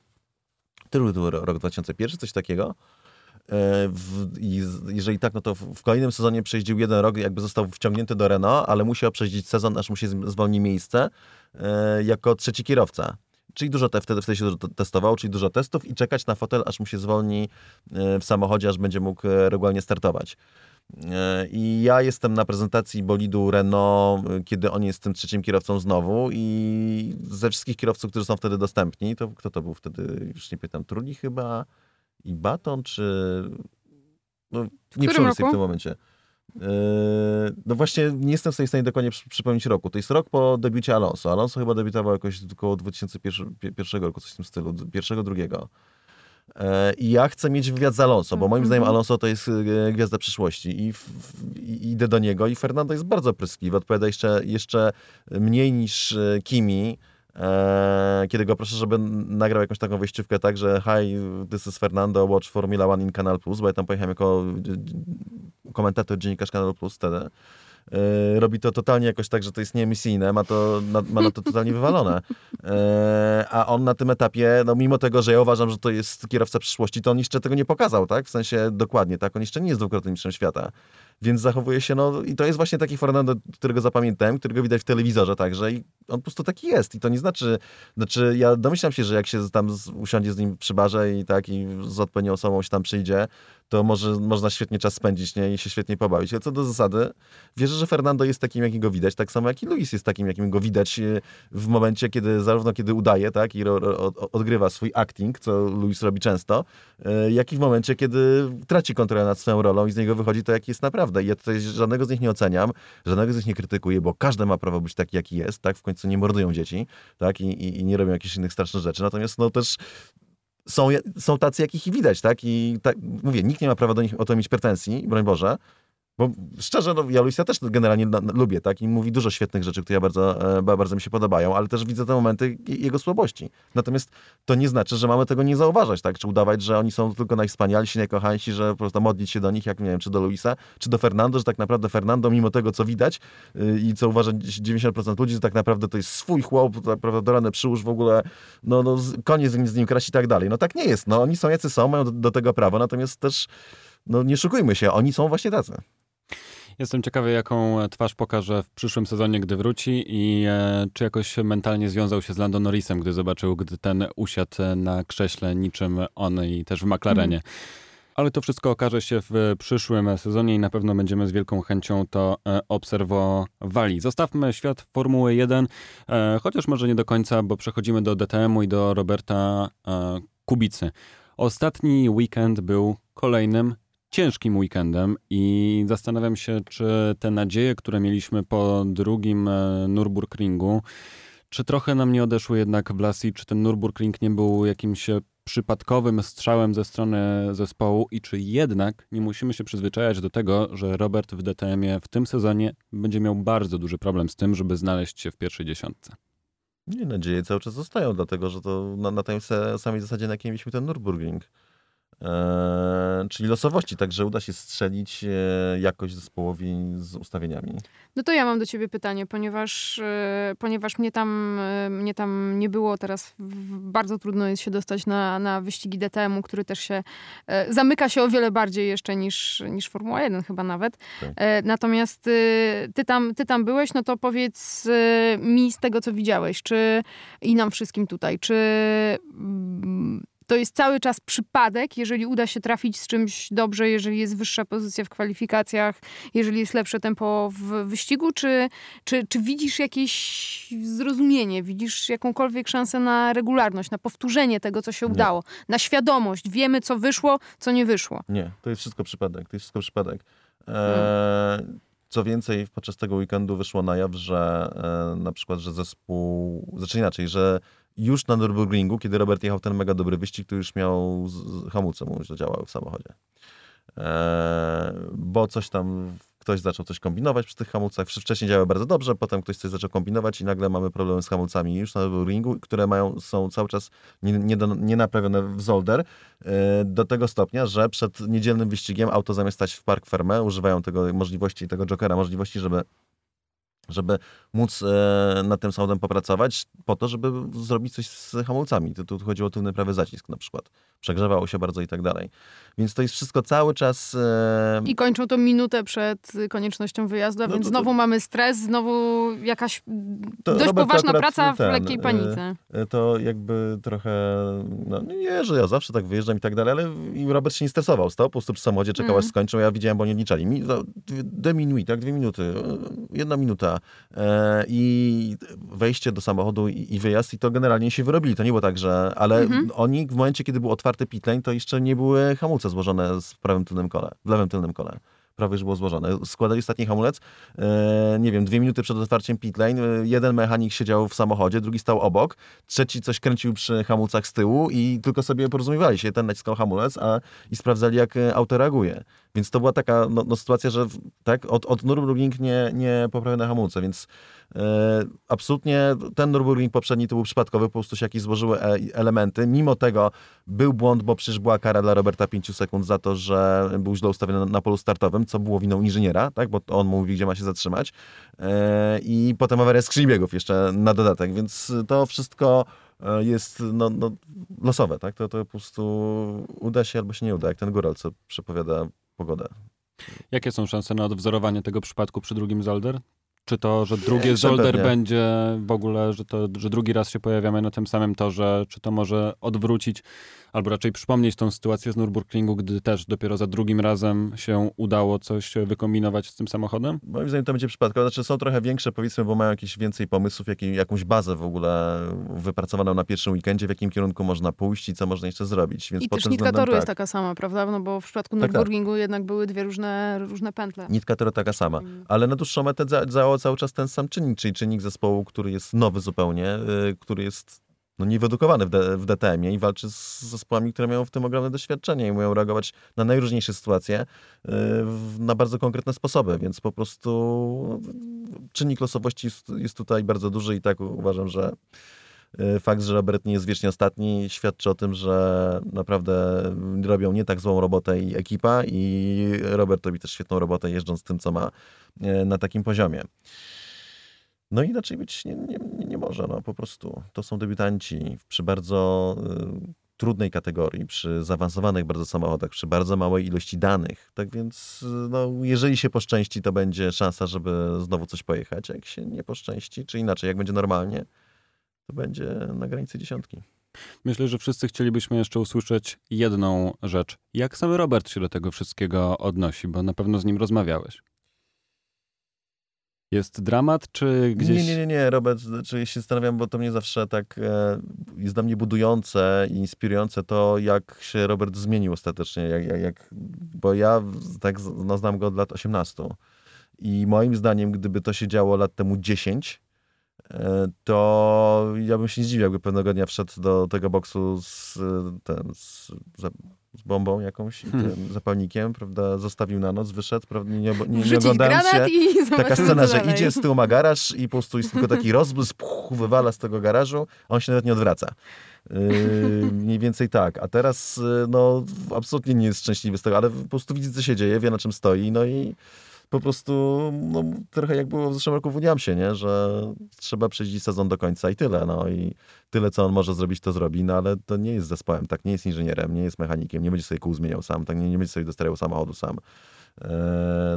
Który był rok 2001, coś takiego. E, w, jeżeli tak, no to w, w kolejnym sezonie przejeździł jeden rok, jakby został wciągnięty do Renault, ale musiał przejeździć sezon, aż mu się zwolni miejsce jako trzeci kierowca czyli dużo te, wtedy, wtedy się dużo testował, czyli dużo testów i czekać na fotel, aż mu się zwolni e, w samochodzie, aż będzie mógł e, regularnie startować. E, I ja jestem na prezentacji bolidu Renault, kiedy on jest tym trzecim kierowcą znowu i ze wszystkich kierowców, którzy są wtedy dostępni, to kto to był wtedy, już nie pytam, Trulli chyba i Baton, czy... No, nie przypomnę w tym momencie. Yy, no właśnie nie jestem w stanie dokładnie przypomnieć roku. To jest rok po debiucie Alonso. Alonso chyba debiutował jakoś około 2001 roku, coś w tym stylu, pierwszego, drugiego. Yy, I ja chcę mieć wywiad z Alonso, bo moim -hmm. zdaniem Alonso to jest yy, gwiazda przyszłości i, i, idę do niego i Fernando jest bardzo pryskliwy, odpowiada jeszcze, jeszcze mniej niż Kimi, kiedy go proszę, żeby nagrał jakąś taką wyjściówkę tak, że hi, this is Fernando, watch Formula One in Canal Plus, bo ja tam pojechałem jako komentator dziennikarz Canal Plus wtedy. Eee, robi to totalnie jakoś tak, że to jest nieemisyjne, ma, to, ma na to totalnie wywalone. Eee, a on na tym etapie, no mimo tego, że ja uważam, że to jest kierowca przyszłości, to on jeszcze tego nie pokazał, tak? W sensie dokładnie, tak? On jeszcze nie jest dwukrotnym mistrzem świata więc zachowuje się, no i to jest właśnie taki Fernando, którego zapamiętałem, którego widać w telewizorze także i on po prostu taki jest i to nie znaczy, znaczy ja domyślam się, że jak się tam usiądzie z nim przy barze i tak i z odpowiednią osobą się tam przyjdzie, to może, można świetnie czas spędzić nie? i się świetnie pobawić. Ale co do zasady, wierzę, że Fernando jest takim, jakim go widać, tak samo jak i Luis jest takim, jakim go widać e, w momencie, kiedy zarówno kiedy udaje, tak, i ro, ro, odgrywa swój acting, co Luis robi często, e, jak i w momencie, kiedy traci kontrolę nad swoją rolą i z niego wychodzi to, jaki jest naprawdę. I ja tutaj żadnego z nich nie oceniam, żadnego z nich nie krytykuję, bo każdy ma prawo być taki, jaki jest, tak, w końcu nie mordują dzieci, tak, i, i, i nie robią jakichś innych strasznych rzeczy. Natomiast no też są, są tacy, jakich widać, tak? I tak, mówię, nikt nie ma prawa do nich o to mieć pretensji, broń Boże, bo szczerze, no, ja Luisa też generalnie na, na, lubię, tak? I mówi dużo świetnych rzeczy, które ja bardzo, e, bardzo mi się podobają, ale też widzę te momenty jego słabości. Natomiast to nie znaczy, że mamy tego nie zauważać, tak? Czy udawać, że oni są tylko najwspanialsi, najkochańsi, że po prostu modlić się do nich, jak nie wiem, czy do Luisa, czy do Fernando, że tak naprawdę Fernando, mimo tego, co widać yy, i co uważa 90% ludzi, że tak naprawdę to jest swój chłop, tak naprawdę przyłóż w ogóle, no, no koniec z nim kraść i tak dalej. No tak nie jest, no oni są jacy są, mają do, do tego prawo, natomiast też, no nie szukujmy się, oni są właśnie tacy. Jestem ciekawy, jaką twarz pokaże w przyszłym sezonie, gdy wróci i e, czy jakoś mentalnie związał się z Lando Norrisem, gdy zobaczył, gdy ten usiadł na krześle niczym on i też w McLarenie. Mm. Ale to wszystko okaże się w przyszłym sezonie i na pewno będziemy z wielką chęcią to e, obserwowali. Zostawmy świat Formuły 1, e, chociaż może nie do końca, bo przechodzimy do DTM-u i do Roberta e, Kubicy. Ostatni weekend był kolejnym ciężkim weekendem i zastanawiam się, czy te nadzieje, które mieliśmy po drugim e, Nürburgringu, czy trochę nam nie odeszły jednak w las i czy ten Nürburgring nie był jakimś przypadkowym strzałem ze strony zespołu i czy jednak nie musimy się przyzwyczajać do tego, że Robert w DTM-ie w tym sezonie będzie miał bardzo duży problem z tym, żeby znaleźć się w pierwszej dziesiątce. Nie, nadzieje cały czas zostają, dlatego że to na, na tej samej zasadzie, na jakiej mieliśmy ten Nürburgring. E, czyli losowości, także uda się strzelić e, jakoś zespołowi z ustawieniami. No to ja mam do ciebie pytanie, ponieważ, e, ponieważ mnie, tam, mnie tam nie było, teraz bardzo trudno jest się dostać na, na wyścigi DTM-u, który też się zamyka się o wiele bardziej jeszcze niż, niż Formuła 1 chyba nawet. Tak. Natomiast ty tam, ty tam byłeś, no to powiedz mi z tego, co widziałeś, czy i nam wszystkim tutaj, czy mm, to jest cały czas przypadek, jeżeli uda się trafić z czymś dobrze, jeżeli jest wyższa pozycja w kwalifikacjach, jeżeli jest lepsze tempo w wyścigu, czy, czy, czy widzisz jakieś zrozumienie, widzisz jakąkolwiek szansę na regularność, na powtórzenie tego, co się Nie. udało, na świadomość, wiemy, co wyszło, co nie wyszło. Nie, to jest wszystko przypadek. To jest wszystko przypadek. E, Hmm. co więcej, podczas tego weekendu wyszło na jaw, że e, na przykład, że zespół, znaczy inaczej, że już na Nürburgringu, kiedy Robert jechał ten mega dobry wyścig, to już miał hamulce mu źle działały w samochodzie. E, bo coś tam, ktoś zaczął coś kombinować przy tych hamulcach. Wcz- Wcześniej działały bardzo dobrze, potem ktoś coś zaczął kombinować i nagle mamy problemy z hamulcami już na Nürburgringu, które mają, są cały czas nie, nie, nie w Zolder. E, do tego stopnia, że przed niedzielnym wyścigiem auto zamiast stać w Park Ferme używają tego możliwości, tego Jokera, możliwości, żeby żeby móc e, nad tym samochodem popracować po to, żeby zrobić coś z hamulcami. Tu, tu chodziło o tylny prawy zacisk na przykład. Przegrzewało się bardzo i tak dalej. Więc to jest wszystko cały czas... E, I kończą to minutę przed koniecznością wyjazdu, a No więc to- to- znowu mamy stres, znowu jakaś dość Robert poważna praca w ten, lekkiej y, panice. E, to jakby trochę, no nie, że ja zawsze tak wyjeżdżam i tak dalej, ale i Robert się nie stresował, stał po prostu przy samochodzie, czekał aż Mhm. skończył, ja widziałem, bo oni liczali. Mi, no, dwie, minuty, tak, dwie minuty, e, jedna minuta e, i wejście do samochodu i, i wyjazd i to generalnie się wyrobili, to nie było tak, że, ale Mhm. oni w momencie, kiedy był otwarty pitlane, to jeszcze nie były hamulce złożone w prawym tylnym kole, w lewym tylnym kole. Prawie już było złożone. Składali ostatni hamulec, e, nie wiem, dwie minuty przed otwarciem pitlane, e, jeden mechanik siedział w samochodzie, drugi stał obok, trzeci coś kręcił przy hamulcach z tyłu i tylko sobie porozumiewali się, ten naciskał hamulec a, i sprawdzali, jak e, auto reaguje. Więc to była taka no, no, sytuacja, że tak, od, od Nürburgring nie, nie poprawione hamulce, więc e, absolutnie ten Nürburgring poprzedni to był przypadkowy, po prostu się jakieś złożyły e, elementy. Mimo tego był błąd, bo przecież była kara dla Roberta 5 sekund za to, że był źle ustawiony na, na polu startowym, co było winą inżyniera, tak, bo on mówi, gdzie ma się zatrzymać. E, I potem awaria skrzyni biegów jeszcze na dodatek, więc to wszystko e, jest no, no, losowe, tak? To, to po prostu uda się albo się nie uda, jak ten góral, co przepowiada pogodę. Jakie są szanse na odwzorowanie tego przypadku przy drugim Zolder? Czy to, że drugie Zolder będzie w ogóle, że, to, że drugi raz się pojawiamy na tym samym torze, czy to może odwrócić, albo raczej przypomnieć tą sytuację z Nürburgringu, gdy też dopiero za drugim razem się udało coś wykombinować z tym samochodem? Moim zdaniem to będzie przypadkowe. Znaczy są trochę większe, powiedzmy, bo mają jakieś więcej pomysłów, jakiej, jakąś bazę w ogóle wypracowaną na pierwszym weekendzie, w jakim kierunku można pójść i co można jeszcze zrobić. Więc I też nitka toru tak. jest taka sama, prawda? No bo w przypadku Tak, tak. Nürburgringu jednak były dwie różne, różne pętle. Nitka to taka sama. Mm. Ale na dłuższą metę za- działał cały czas ten sam czynnik, czyli czynnik zespołu, który jest nowy zupełnie, y, który jest no, niewyedukowany w, D- w DTM-ie i walczy z zespołami, które mają w tym ogromne doświadczenie i mają reagować na najróżniejsze sytuacje y, na bardzo konkretne sposoby, więc po prostu no, czynnik losowości jest, jest tutaj bardzo duży i tak uważam, że fakt, że Robert nie jest wiecznie ostatni świadczy o tym, że naprawdę robią nie tak złą robotę i ekipa i Robert robi też świetną robotę jeżdżąc tym, co ma e, na takim poziomie. No inaczej być nie, nie, nie- może, no po prostu. To są debiutanci przy bardzo y, trudnej kategorii, przy zaawansowanych bardzo samochodach, przy bardzo małej ilości danych. Tak więc y, no, jeżeli się poszczęści, to będzie szansa, żeby znowu coś pojechać. Jak się nie poszczęści, czy inaczej, jak będzie normalnie, to będzie na granicy dziesiątki. Myślę, że wszyscy chcielibyśmy jeszcze usłyszeć jedną rzecz. Jak sam Robert się do tego wszystkiego odnosi, bo na pewno z nim rozmawiałeś. Jest dramat, czy gdzieś... Nie, nie, nie, nie, Robert, znaczy się zastanawiam, bo to mnie zawsze tak e, jest dla mnie budujące i inspirujące to, jak się Robert zmienił ostatecznie, jak, jak, bo ja tak no, znam go od lat 18 i moim zdaniem, gdyby to się działo lat temu 10, e, to ja bym się nie zdziwił, jakby pewnego dnia wszedł do tego boksu z, ten, z, z bombą jakąś, Hmm. tym zapalnikiem, prawda, zostawił na noc, wyszedł, prawda, nie, nie, nie, granat się. i Taka scena, że dalej. idzie z tyłu ma garaż i po prostu jest tylko taki rozbłysk, puch, wywala z tego garażu, a on się nawet nie odwraca. Yy, mniej więcej tak. A teraz yy, no, absolutnie nie jest szczęśliwy z tego, ale po prostu widzi, co się dzieje, wie na czym stoi, no i po prostu no, trochę jak było w zeszłym roku w Williamsie, nie? że trzeba przejść sezon do końca i tyle. No i tyle, co on może zrobić, to zrobi, no ale to nie jest zespołem, tak, nie jest inżynierem, nie jest mechanikiem, nie będzie sobie kół zmieniał sam, tak, nie, nie będzie sobie dostarał samochodu sam. Eee,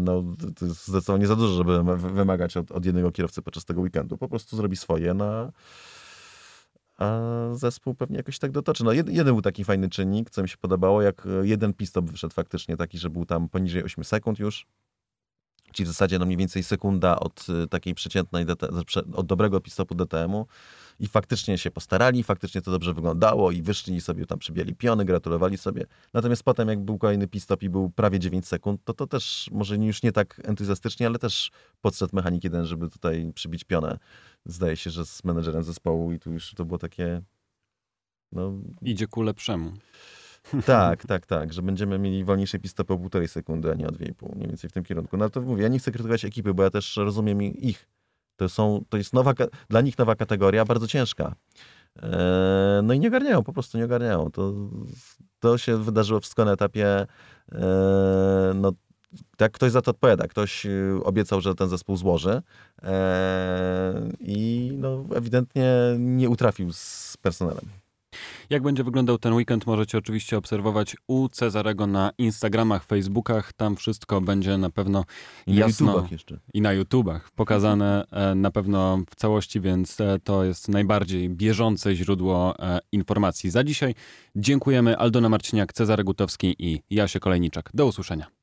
no, to- jest zdecydowanie za dużo, żeby wy- wymagać od, od jednego kierowcy podczas tego weekendu. Po prostu zrobi swoje, no, a zespół pewnie jakoś tak dotoczy. No, jed, jeden był taki fajny czynnik, co mi się podobało, jak e, jeden pit-stop wyszedł faktycznie taki, że był tam poniżej 8 sekund już. Czyli w zasadzie no mniej więcej sekunda od y, takiej przeciętnej, DT, od dobrego pit-stopu DTM-u i faktycznie się postarali, faktycznie to dobrze wyglądało i wyszli i sobie tam przybijali piony, gratulowali sobie. Natomiast potem jak był kolejny pit-stop i był prawie 9 sekund, to to też może już nie tak entuzjastycznie, ale też podszedł mechanik jeden, żeby tutaj przybić pionę. Zdaje się, że z menedżerem zespołu i tu już to było takie no, Idzie ku lepszemu. Tak, tak, tak, że będziemy mieli wolniejsze pistopy o półtorej sekundy, a nie o dwie i pół, mniej więcej w tym kierunku. No to mówię, ja nie chcę krytykować ekipy, bo ja też rozumiem ich. To, są, to jest nowa, dla nich nowa kategoria, bardzo ciężka. Eee, no i nie ogarniają, po prostu nie ogarniają. To, to się wydarzyło wszystko na etapie, eee, no tak ktoś za to odpowiada. Ktoś y, obiecał, że ten zespół złoży eee, i no, ewidentnie nie utrafił z personelem. Jak będzie wyglądał ten weekend, możecie oczywiście obserwować u Cezarego na Instagramach, Facebookach. Tam wszystko będzie na pewno I na jasno YouTubach jeszcze. i na YouTubach pokazane e, na pewno w całości, więc e, to jest najbardziej bieżące źródło e, informacji. Za dzisiaj dziękujemy Aldona Marciniak, Cezary Gutowski i Jasie Kolejniczak. Do usłyszenia.